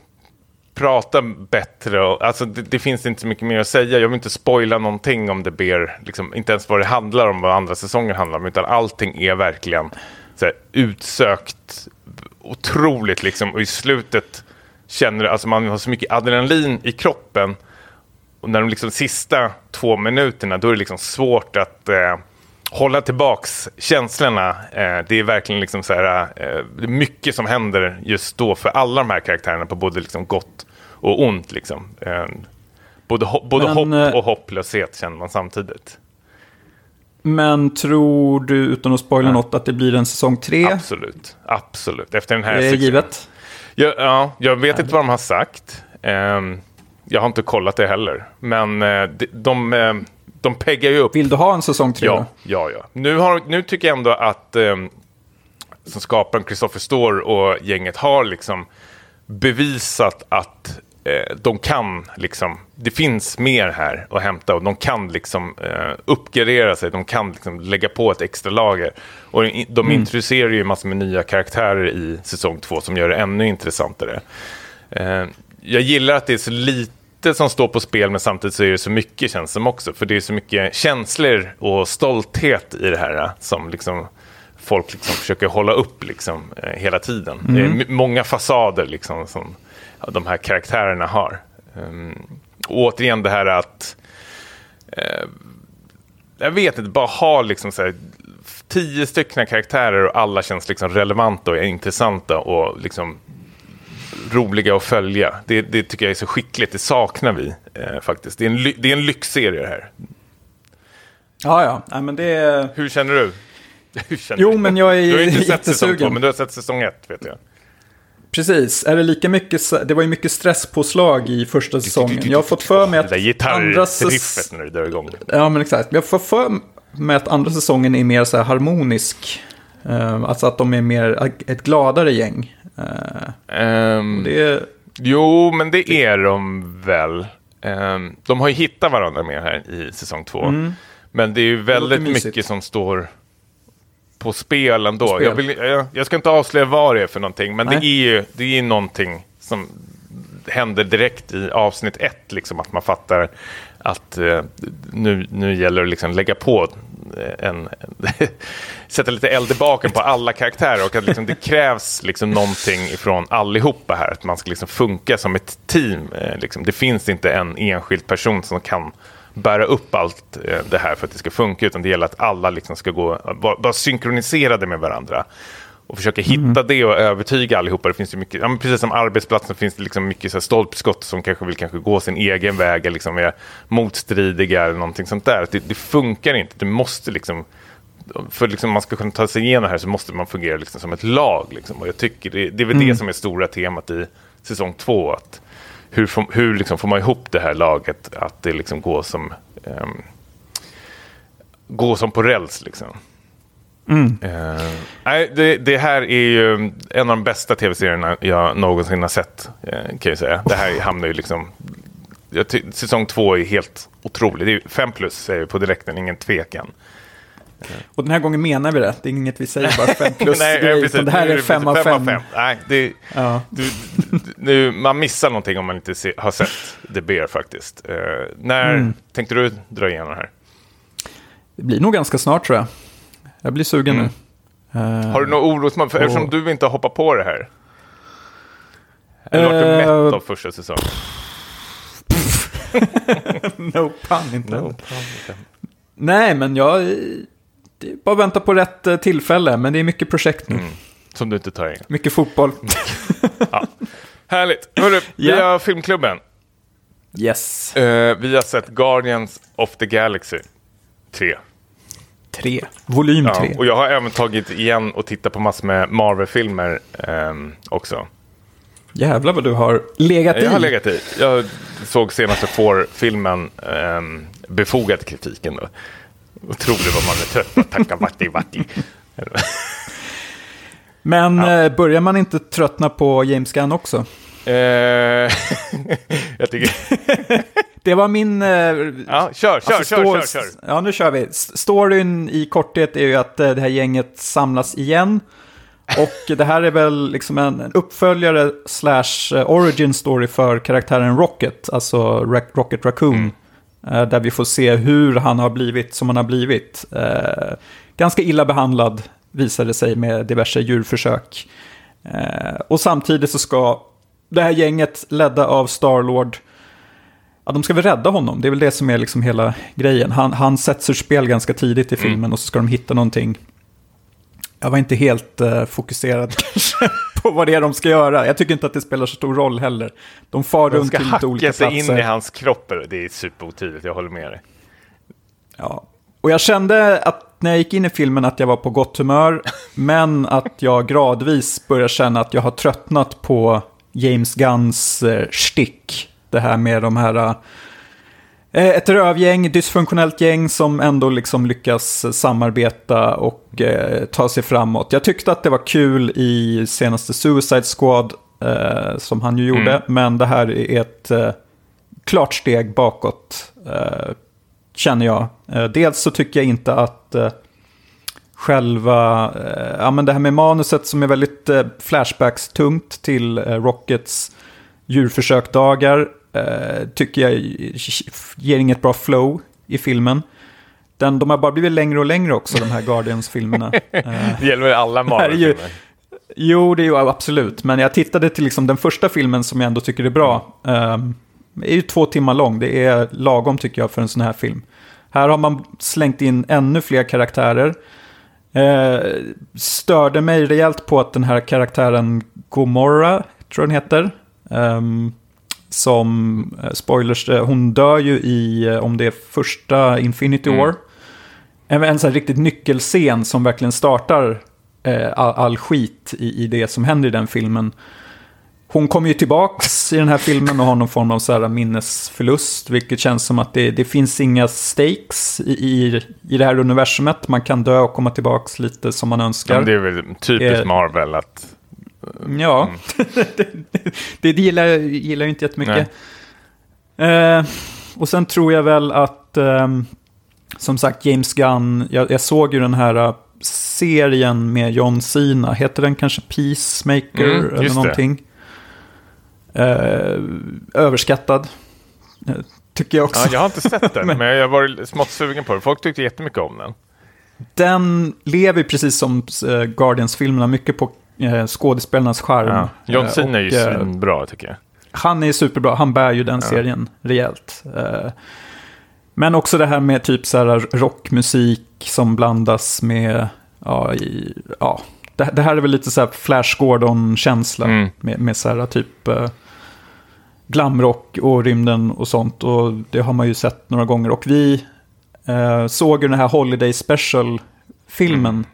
prata bättre. Och, alltså, det, det finns inte så mycket mer att säga. Jag vill inte spoila någonting om The Bear. Liksom, inte ens vad det handlar om, vad andra säsonger handlar om. Utan allting är verkligen så här, utsökt, otroligt liksom. Och i slutet känner alltså man har så mycket adrenalin i kroppen. Och när de liksom sista två minuterna, då är det liksom svårt att eh, hålla tillbaks känslorna. Eh, det är verkligen liksom så här, eh, det är mycket som händer just då för alla de här karaktärerna på både liksom gott och ont. Liksom. Eh, både ho- både Men, hopp eh, och hopplöshet känner man samtidigt. Men tror du, utan att spoila något, att det blir en säsong tre? Absolut, absolut. Efter den här Det är givet. Ja, ja, jag vet inte vad de har sagt. Ehm, jag har inte kollat det heller. Men eh, de, de, eh, de peggar ju upp. Vill du ha en säsong tre? Ja, då? ja, ja. Nu, har, nu tycker jag ändå att ehm, som skaparen Christopher Store och gänget har liksom bevisat att eh, de kan, liksom, det finns mer här att hämta och de kan liksom eh, uppgradera sig, de kan liksom lägga på ett extra lager. Och de introducerar ju massor med nya karaktärer i säsong två som gör det ännu intressantare. Eh, jag gillar att det är så lite som står på spel men samtidigt så är det så mycket känns som också. För det är så mycket känslor och stolthet i det här som liksom folk liksom försöker hålla upp liksom, eh, hela tiden. Det är my- många fasader liksom, som de här karaktärerna har. Um, och återigen det här att eh, jag vet inte, bara ha liksom så här, tio stycken karaktärer och alla känns liksom relevanta och intressanta och liksom roliga att följa. Det, det tycker jag är så skickligt, det saknar vi eh, faktiskt. Det är, en, det är en lyxserie det här. Ja, ja. Nej, men det är... Hur känner du? Hur känner Jo, du? men jag är Du har inte sett säsong två, jättesugen. men du har sett säsong ett vet jag. Precis. Är det lika mycket... Det var ju mycket stresspåslag i första säsongen. Jag har fått för mig att andra gitarriffet säs... när du drar igång. Ja, men exakt. Jag får för mig att andra säsongen är mer så här harmonisk. Eh, alltså att de är mer ett gladare gäng. Ehm, det. Jo, men det är de väl. Ehm, de har ju hittat varandra mer här i säsong två. Men det är ju väldigt Mm. mycket som står på spel ändå. spel. Jag, vill, jag, jag ska inte avslöja vad det är för någonting, men det är ju det är någonting som händer direkt i avsnitt ett, liksom att man fattar att eh, nu, nu gäller det liksom lägga på Eh, en, sätta lite eld i baken på alla karaktärer och att liksom det krävs liksom någonting från allihopa här, att man ska liksom funka som ett team. Eh, liksom. Det finns inte en enskild person som kan bära upp allt eh, det här för att det ska funka, utan det gäller att alla liksom ska gå, vara, vara synkroniserade med varandra och försöka hitta det och övertyga allihopa. Det finns ju mycket, ja, precis som arbetsplatsen finns det liksom mycket så här stolpskott som kanske vill kanske gå sin egen väg eller liksom är motstridiga eller någonting sånt där. Det, det funkar inte. Det måste liksom, för liksom man ska kunna ta sig igenom det här så måste man fungera liksom som ett lag. Liksom. Och jag tycker det, det är väl det som är stora temat i säsong två. Att hur får, hur liksom får man ihop det här laget att det liksom går som ehm, går som på räls liksom. Eh, nej, det, det här är ju en av de bästa tv-serierna jag någonsin har sett, eh, kan jag säga. Det här hamnar ju liksom... Säsong två är helt otrolig. Det är fem plus säger vi på direkten, ingen tvekan. Och den här gången menar vi det. Det är inget vi säger bara fem plus Nej, grej, precis. det här är fem av fem. Nej, det, Ja. du, du, man missar någonting om man inte se, har sett The Bear faktiskt. Eh, när Mm. tänkte du dra igenom det här? Det blir nog ganska snart tror jag. Jag blir sugen nu. Eh, Har du något orosmoln? För Och- Eftersom du inte hoppar på det här. Eller vart du Eh, mätt av första säsongen? no pun inte. Nej, men jag... Det är bara vänta på rätt eh, tillfälle. Men det är mycket projekt nu. Som du inte tar in. Mycket fotboll. Härligt. Hörru, vi Ja. har Filmklubben. Yes. Eh, vi har sett Guardians of the Galaxy 3. Tre. Volym Ja, tre. och jag har även tagit igen och tittat på massor med Marvel-filmer ehm, också. Jävlar vad du har legat i. Jag har legat i. Jag såg senaste Four-filmen um, Befogad kritiken. Då. Otroligt vad man är trött på att tacka vatti vatti. Men eh, börjar man inte tröttna på James Gunn också? Eh, jag tycker... Det var min... Eh, Ja, kör, kör, alltså, kör, kör, kör. Ja, nu kör vi. Storyn i korthet är ju att eh, det här gänget samlas igen. Och det här är väl liksom en uppföljare slash origin story för karaktären Rocket, alltså Rocket Raccoon. Eh, Där vi får se hur han har blivit som han har blivit. Ganska illa behandlad visade sig med diverse djurförsök. Och samtidigt så ska det här gänget ledda av Starlord Ja, de ska väl rädda honom. Det är väl det som är liksom hela grejen. Han, han sätts ur spel ganska tidigt i filmen och så ska de hitta någonting. Jag var inte helt eh, fokuserad på vad det är de ska göra. Jag tycker inte att det spelar så stor roll heller. De far De runt ska till lite olika hacka sig platser. in i hans kropp. Det är superotydligt, jag håller med dig. Ja. Och jag kände att när jag gick in i filmen att jag var på gott humör, men att jag gradvis börjar känna att jag har tröttnat på James Gunns eh, shtick. Det här med de här... Eh, ett rövgäng, dysfunktionellt gäng som ändå liksom lyckas samarbeta och eh, ta sig framåt. Jag tyckte att det var kul i senaste Suicide Squad, eh, som han ju gjorde, men det här är ett eh, klart steg bakåt, eh, känner jag. Eh, dels så tycker jag inte att eh, själva, eh, ja men det här med manuset som är väldigt eh, flashbacks-tungt till eh, Rockets djurförsökdagar, eh, tycker jag ger inget bra flow i filmen. Den, de har bara blivit längre och längre också, de här Guardians-filmerna. Det gäller väl alla Marvel-filmer? Jo, det är ju absolut. Men jag tittade till liksom den första filmen som jag ändå tycker är bra. Um, är ju två timmar lång. Det är lagom tycker jag för en sån här film. Här har man slängt in ännu fler karaktärer. Eh, störde mig rejält på att den här karaktären Gomorra, tror jag den heter. ehm, som, eh, spoilers, eh, hon dör ju i, eh, om det är första Infinity Mm. War. En, en sån här riktigt nyckelscen som verkligen startar eh, all, all skit i, i det som händer i den filmen. Hon kommer ju tillbaks i den här filmen och har någon form av så här minnesförlust, vilket känns som att det, det finns inga stakes i, i, i det här universumet. Man kan dö och komma tillbaks lite som man Ja, önskar. men det är väl typiskt Eh, Marvel att... Ja, det, det gillar, jag- gillar jag inte jättemycket. Eh, och sen tror jag väl att, ehm, som sagt, James Gunn, jag, jag såg ju den här eh, serien med John Cena, heter den kanske Peacemaker Mm, eller just det. Eh, överskattad, eh, tycker jag också. Ja, jag har inte sett den, Men- men jag var smått sugen på den. Folk tyckte jättemycket om den. Den lever precis som eh, Guardians-filmerna mycket på skådespelarnas charm. Ja. John Cena är ju svinbra tycker jag. Han är superbra, han bär ju den serien rejält. Men också det här med typ så här rockmusik som blandas med, ja, i, ja. Det, det här är väl lite så här Flash Gordon-känsla Mm. med, med så här typ glamrock och rymden och sånt. Och det har man ju sett några gånger. Och vi eh, såg ju den här Holiday Special-filmen. Mm.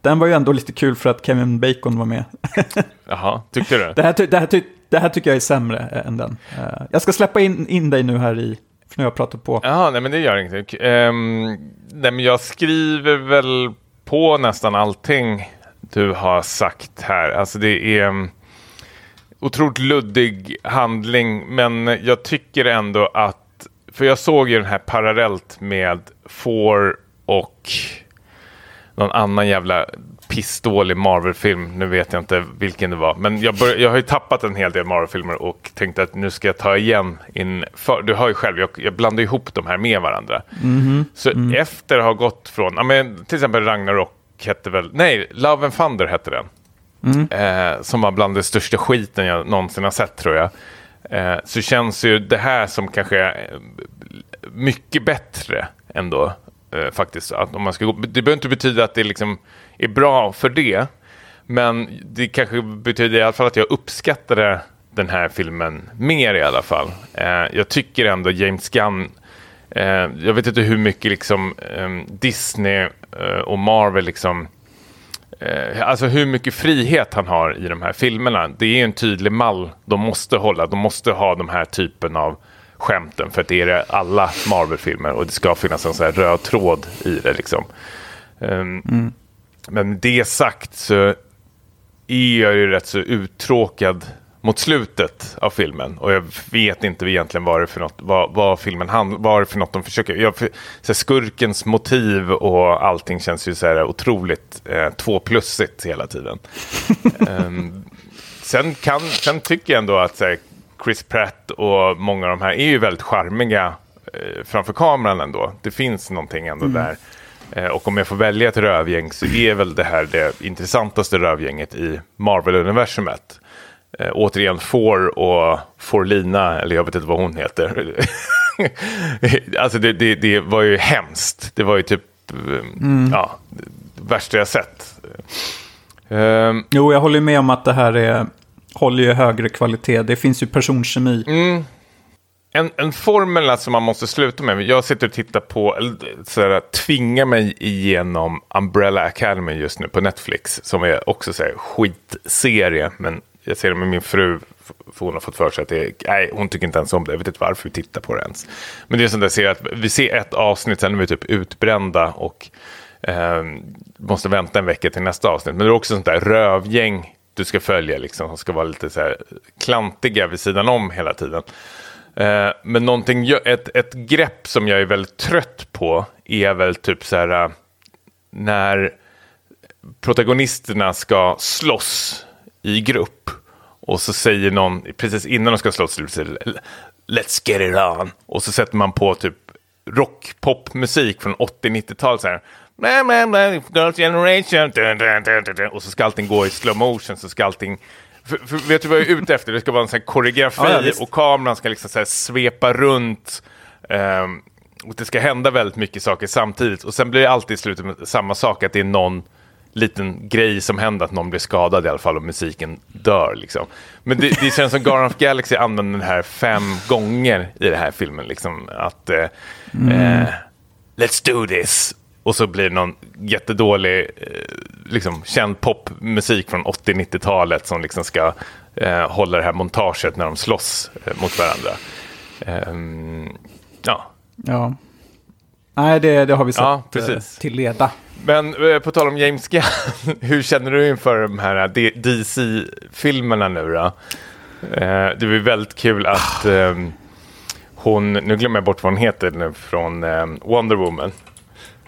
Den var ju ändå lite kul för att Kevin Bacon var med. Jaha, tyckte du? Det här, ty- det, här ty- det här tycker jag är sämre än den. Eh, jag ska släppa in, in dig nu här i, för nu har jag pratat på. Jaha, nej men det gör ingenting. Ehm, nej men jag skriver väl på nästan allting du har sagt här. Alltså det är um, otroligt luddig handling, men jag tycker ändå att, för jag såg ju den här parallellt med Four och någon annan jävla pissdålig Marvel-film. Nu vet jag inte vilken det var. Men jag, bör, jag har ju tappat en hel del Marvel-filmer och tänkte att nu ska jag ta igen inför. Du hör ju själv, jag, jag blandar ihop de här med varandra. Så efter att ha gått från, ja, men, till exempel Ragnarok hette väl, nej, Love and Thunder hette den. Eh, som var bland det största skiten jag någonsin har sett tror jag. Eh, så känns ju det här som kanske eh, mycket bättre ändå. Eh, faktiskt. Att om man ska gå, det behöver inte betyda att det liksom är bra för det. Men det kanske betyder i alla fall att jag uppskattade den här filmen mer i alla fall. Eh, jag tycker ändå James Gunn, eh, jag vet inte hur mycket liksom eh, Disney eh, och Marvel liksom eh, Alltså hur mycket frihet han har i de här filmerna. Det är en tydlig mall de måste hålla. De måste ha de här typen av skämten. För att det är det alla Marvel-filmer. Och det ska finnas en sån här röd tråd i det. Liksom. Um, Men med det sagt så är jag ju rätt så uttråkad mot slutet av filmen. Och jag vet inte egentligen vad det för något, vad, vad filmen hand, vad det för något de försöker. Jag, så här, skurkens motiv och allting känns ju så här otroligt eh, tvåplussigt hela tiden. um, sen, kan, sen tycker jag ändå att här, Chris Pratt och många av de här är ju väldigt charmiga eh, framför kameran ändå. Det finns någonting ändå mm. där. Eh, och om jag får välja ett rövgäng så är väl det här det intressantaste rövgänget i Marvel-universumet. Eh, återigen Four och Forlina, eller jag vet inte vad hon heter. alltså det, det, det, var ju hemskt. Det var ju typ eh, mm. ja, det värsta jag sett. Um, jo, jag håller med om att det här är, håller ju högre kvalitet. Det finns ju personkemi. Mm. En, en formel som man måste sluta med. Jag sitter och tittar på, eller tvingar mig igenom Umbrella Academy just nu på Netflix. Som är också så här, skitserie. Men jag ser det med min fru, för hon har fått för sig att det är, nej, hon tycker inte ens om det. Jag vet inte varför vi tittar på det ens. Men det är sånt där, ser att vi ser ett avsnitt, sen är vi typ utbrända och eh, måste vänta en vecka till nästa avsnitt. Men det är också sånt där rövgäng du ska följa, liksom, som ska vara lite så här klantiga vid sidan om hela tiden. Eh, men någonting, ett, ett grepp som jag är väldigt trött på är väl typ så här eh, när protagonisterna ska slåss i grupp och så säger någon, precis innan de ska slåss, let's get it on. Och så sätter man på typ rock-pop-musik från 80-90-talet så här. Girls generation. Och så ska allting gå i slow motion, så ska allting för, för, vet du vad jag är ute efter? Det ska vara en sån koreografi ja, ja, och kameran ska liksom så svepa runt. Um, och det ska hända väldigt mycket saker samtidigt. Och sen blir det alltid i slutet med samma sak, att det är någon liten grej som händer, att någon blir skadad i alla fall och musiken dör. Liksom. Men det, det känns som Guardian of Galaxy använder den här fem gånger i den här filmen. Liksom, att eh, mm. eh, Let's do this! Och så blir det någon jättedålig, eh, liksom, känd popmusik från 80-90-talet som liksom ska eh, hålla det här montaget när de slåss eh, mot varandra. Um, ja. Ja. Nej, det, det har vi sett ja, eh, till leda. Men eh, på tal om James Gunn, hur känner du inför de här DC-filmerna nu då? Eh, det var väldigt kul att ehm, hon, nu glömmer jag bort vad hon heter nu, från ehm, Wonder Woman.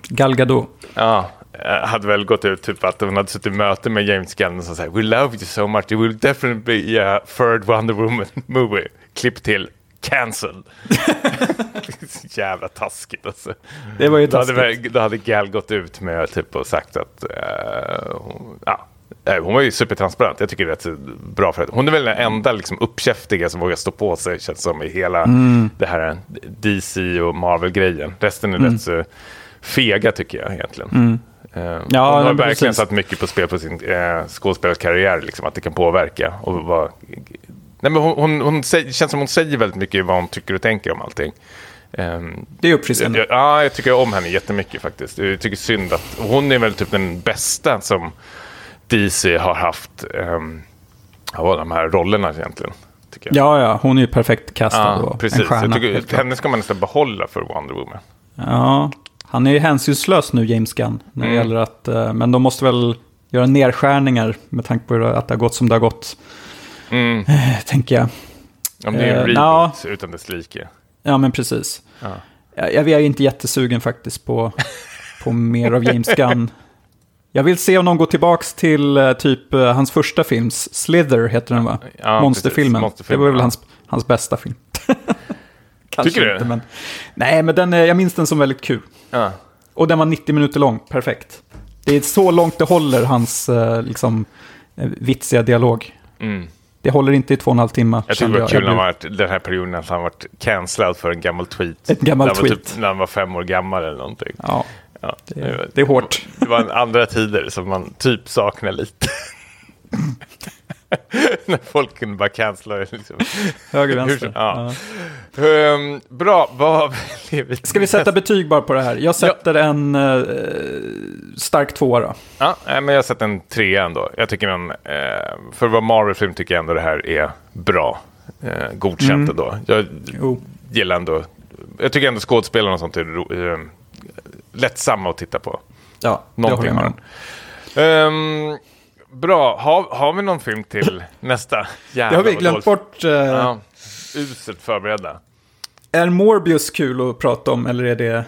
Gal Gadot. Ja, eh, hade väl gått ut typ att hon hade suttit i möte med James Gunn och sagt We love you so much, it will definitely be a third Wonder Woman movie. Klipp till cancel. Jävla taskigt alltså. Det var ju taskigt. Då hade, då hade Gal gått ut med typ och sagt att uh, hon, ja, hon var ju supertransparent. Jag tycker det är rätt bra för henne. Hon är väl den enda liksom, uppkäftiga som vågar stå på sig, känns som, i hela mm. det här DC och Marvel-grejen. Resten är mm. rätt så fega tycker jag egentligen. Mm. Uh, ja, hon har verkligen precis. satt mycket på spel på sin uh, skådespelarkarriär, liksom, att det kan påverka. Och vara... Nej, men hon, hon, hon säger, känns som hon säger väldigt mycket vad hon tycker och tänker om allting. Um, det är uppfriskande. Ja, jag tycker om henne jättemycket faktiskt. Jag tycker synd att hon är väl typ den bästa som DC har haft um, av de här rollerna egentligen. Ja, ja, hon är ju perfekt kastad ja, precis. en stjärna. Jag tycker, henne ska man nästan behålla för Wonder Woman. Ja, han är ju hänsynslös nu, James Gunn. När det mm. gäller att, uh, men de måste väl göra nedskärningar med tanke på att det har gått som det har gått. Mm. Uh, tänker jag. Om det är en uh, reboot utan dess like. Ja, men precis. Ja. Jag, jag är inte jättesugen faktiskt på, på mer av James Gunn. Jag vill se om någon går tillbaka till uh, typ hans första film, Slither heter den va? Ja, Monsterfilmen. Monsterfilm, det var väl ja. hans, hans bästa film. Tycker du? Inte, men, nej, men den, jag minns den som väldigt kul. Ja. Och den var 90 minuter lång, perfekt. Det är så långt det håller, hans liksom, vitsiga dialog. Mm. Det håller inte i två och en halv timme. Jag tycker det var kul när han den här perioden när han varit cancellad för en gammal tweet. Ett gammalt tweet. Typ, när han var fem år gammal eller någonting. Ja, ja det, är, det är hårt. Det var andra tider som man typ saknar lite. När folk kunde bara cancella det. Liksom. Höger, vänster. ja. Ja. Ehm, bra, vad? Ska vi sätta betyg bara på det här? Jag sätter en eh, stark tvåa då. Ja, men jag har sett en trea ändå. Jag tycker den, eh, för att vara Marvel-film tycker jag ändå det här är bra. Eh, godkänt Mm. ändå. Jag Jo. gillar ändå, jag tycker ändå skådespelarna och sånt är eh, lättsamma att titta på. Ja, det Någonting håller jag med om. Ehm, bra, har, har vi någon film till nästa? Jävlar, Det har vi glömt bort. eh, Ja, uselt förberedda. Är Morbius kul att prata om eller är det...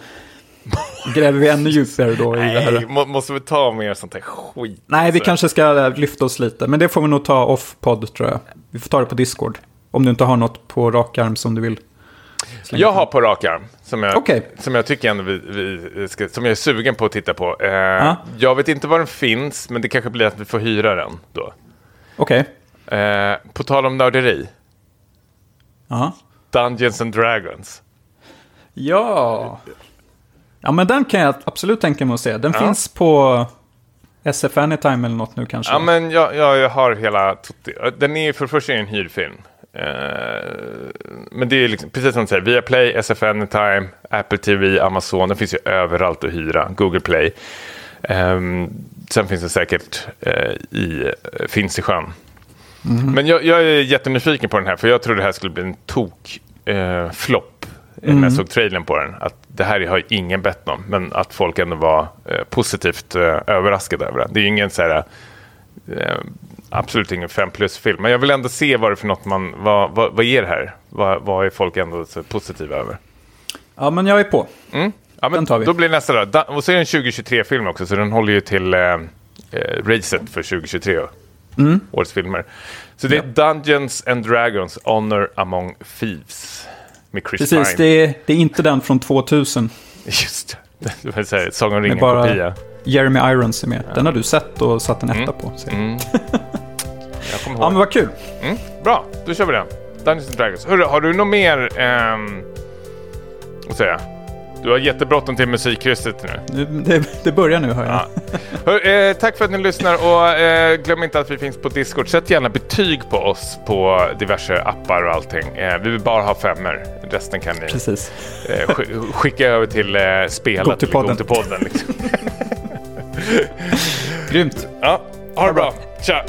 Gräver vi ännu djupare då i det Nej, här? må, måste vi ta mer sånt här skit? Nej, vi kanske ska lyfta oss lite. Men det får vi nog ta off-podd tror jag. Vi får ta det på Discord. Om du inte har något på rak arm som du vill. slänga Jag har på rak arm, som jag, Okej. som jag tycker ändå vi, vi ska, som jag är sugen på att titta på. Eh, Jag vet inte var den finns, men det kanske blir att vi får hyra den då. Okej. Eh, på tal om nörderi, Ja. Dungeons and Dragons. Ja. Ja, men den kan jag absolut tänka mig att se. Den Ja. finns på SF Anytime eller något nu kanske. Ja, men jag, jag, jag har hela... Den är för det första en hyrfilm. Eh, men det är liksom, precis som du säger, via Play, SF Anytime, Apple TV, Amazon. Den finns ju överallt att hyra. Google Play. Ehm, sen finns det säkert eh, i Finns i sjön. Men jag, jag är jättenyfiken på den här, för jag tror det här skulle bli en tok eh, flopp eh, när jag såg trailern på den. Att det här har ingen bett om, men att folk ändå var eh, positivt eh, överraskade över den. Det är ju ingen så här, eh, absolut ingen 5 plus-film, men jag vill ändå se vad det är för något man, vad, vad, vad är det här? Vad, vad är folk ändå så positiva över? Ja, men jag är på. Mm. Ja, men Den tar vi. Då blir nästa då. Och så är det en 2023-film också, så den håller ju till eh, eh, racet för 2023. Mm. Årets filmer. Så det är Dungeons and Dragons, Honor Among Thieves. Med Chris Precis, Pine. det är, det är inte den från 2000. Just det. Det var här, Sagan om ringen-kopia. Jeremy Irons är med. Den har du sett och satt en etta på. Så. Mm. Jag kommer Ja, ihåg. men vad kul. Mm. Bra, då kör vi den. Dungeons and Dragons. Hörru, har du något mer... ehm, säger jag? Du har jättebråttom till musikkrysset nu. Nu, det, det börjar nu, hör jag. Ja. Hör, eh, tack för att ni lyssnar och eh, glöm inte att vi finns på Discord. Sätt gärna betyg på oss på diverse appar och allting. Eh, vi vill bara ha femmer. Resten kan ni Precis. eh, sk- skicka över till eh, spelet. Gotipodden. Gotipodden, liksom. Grymt. ja, ha det bra. Tja!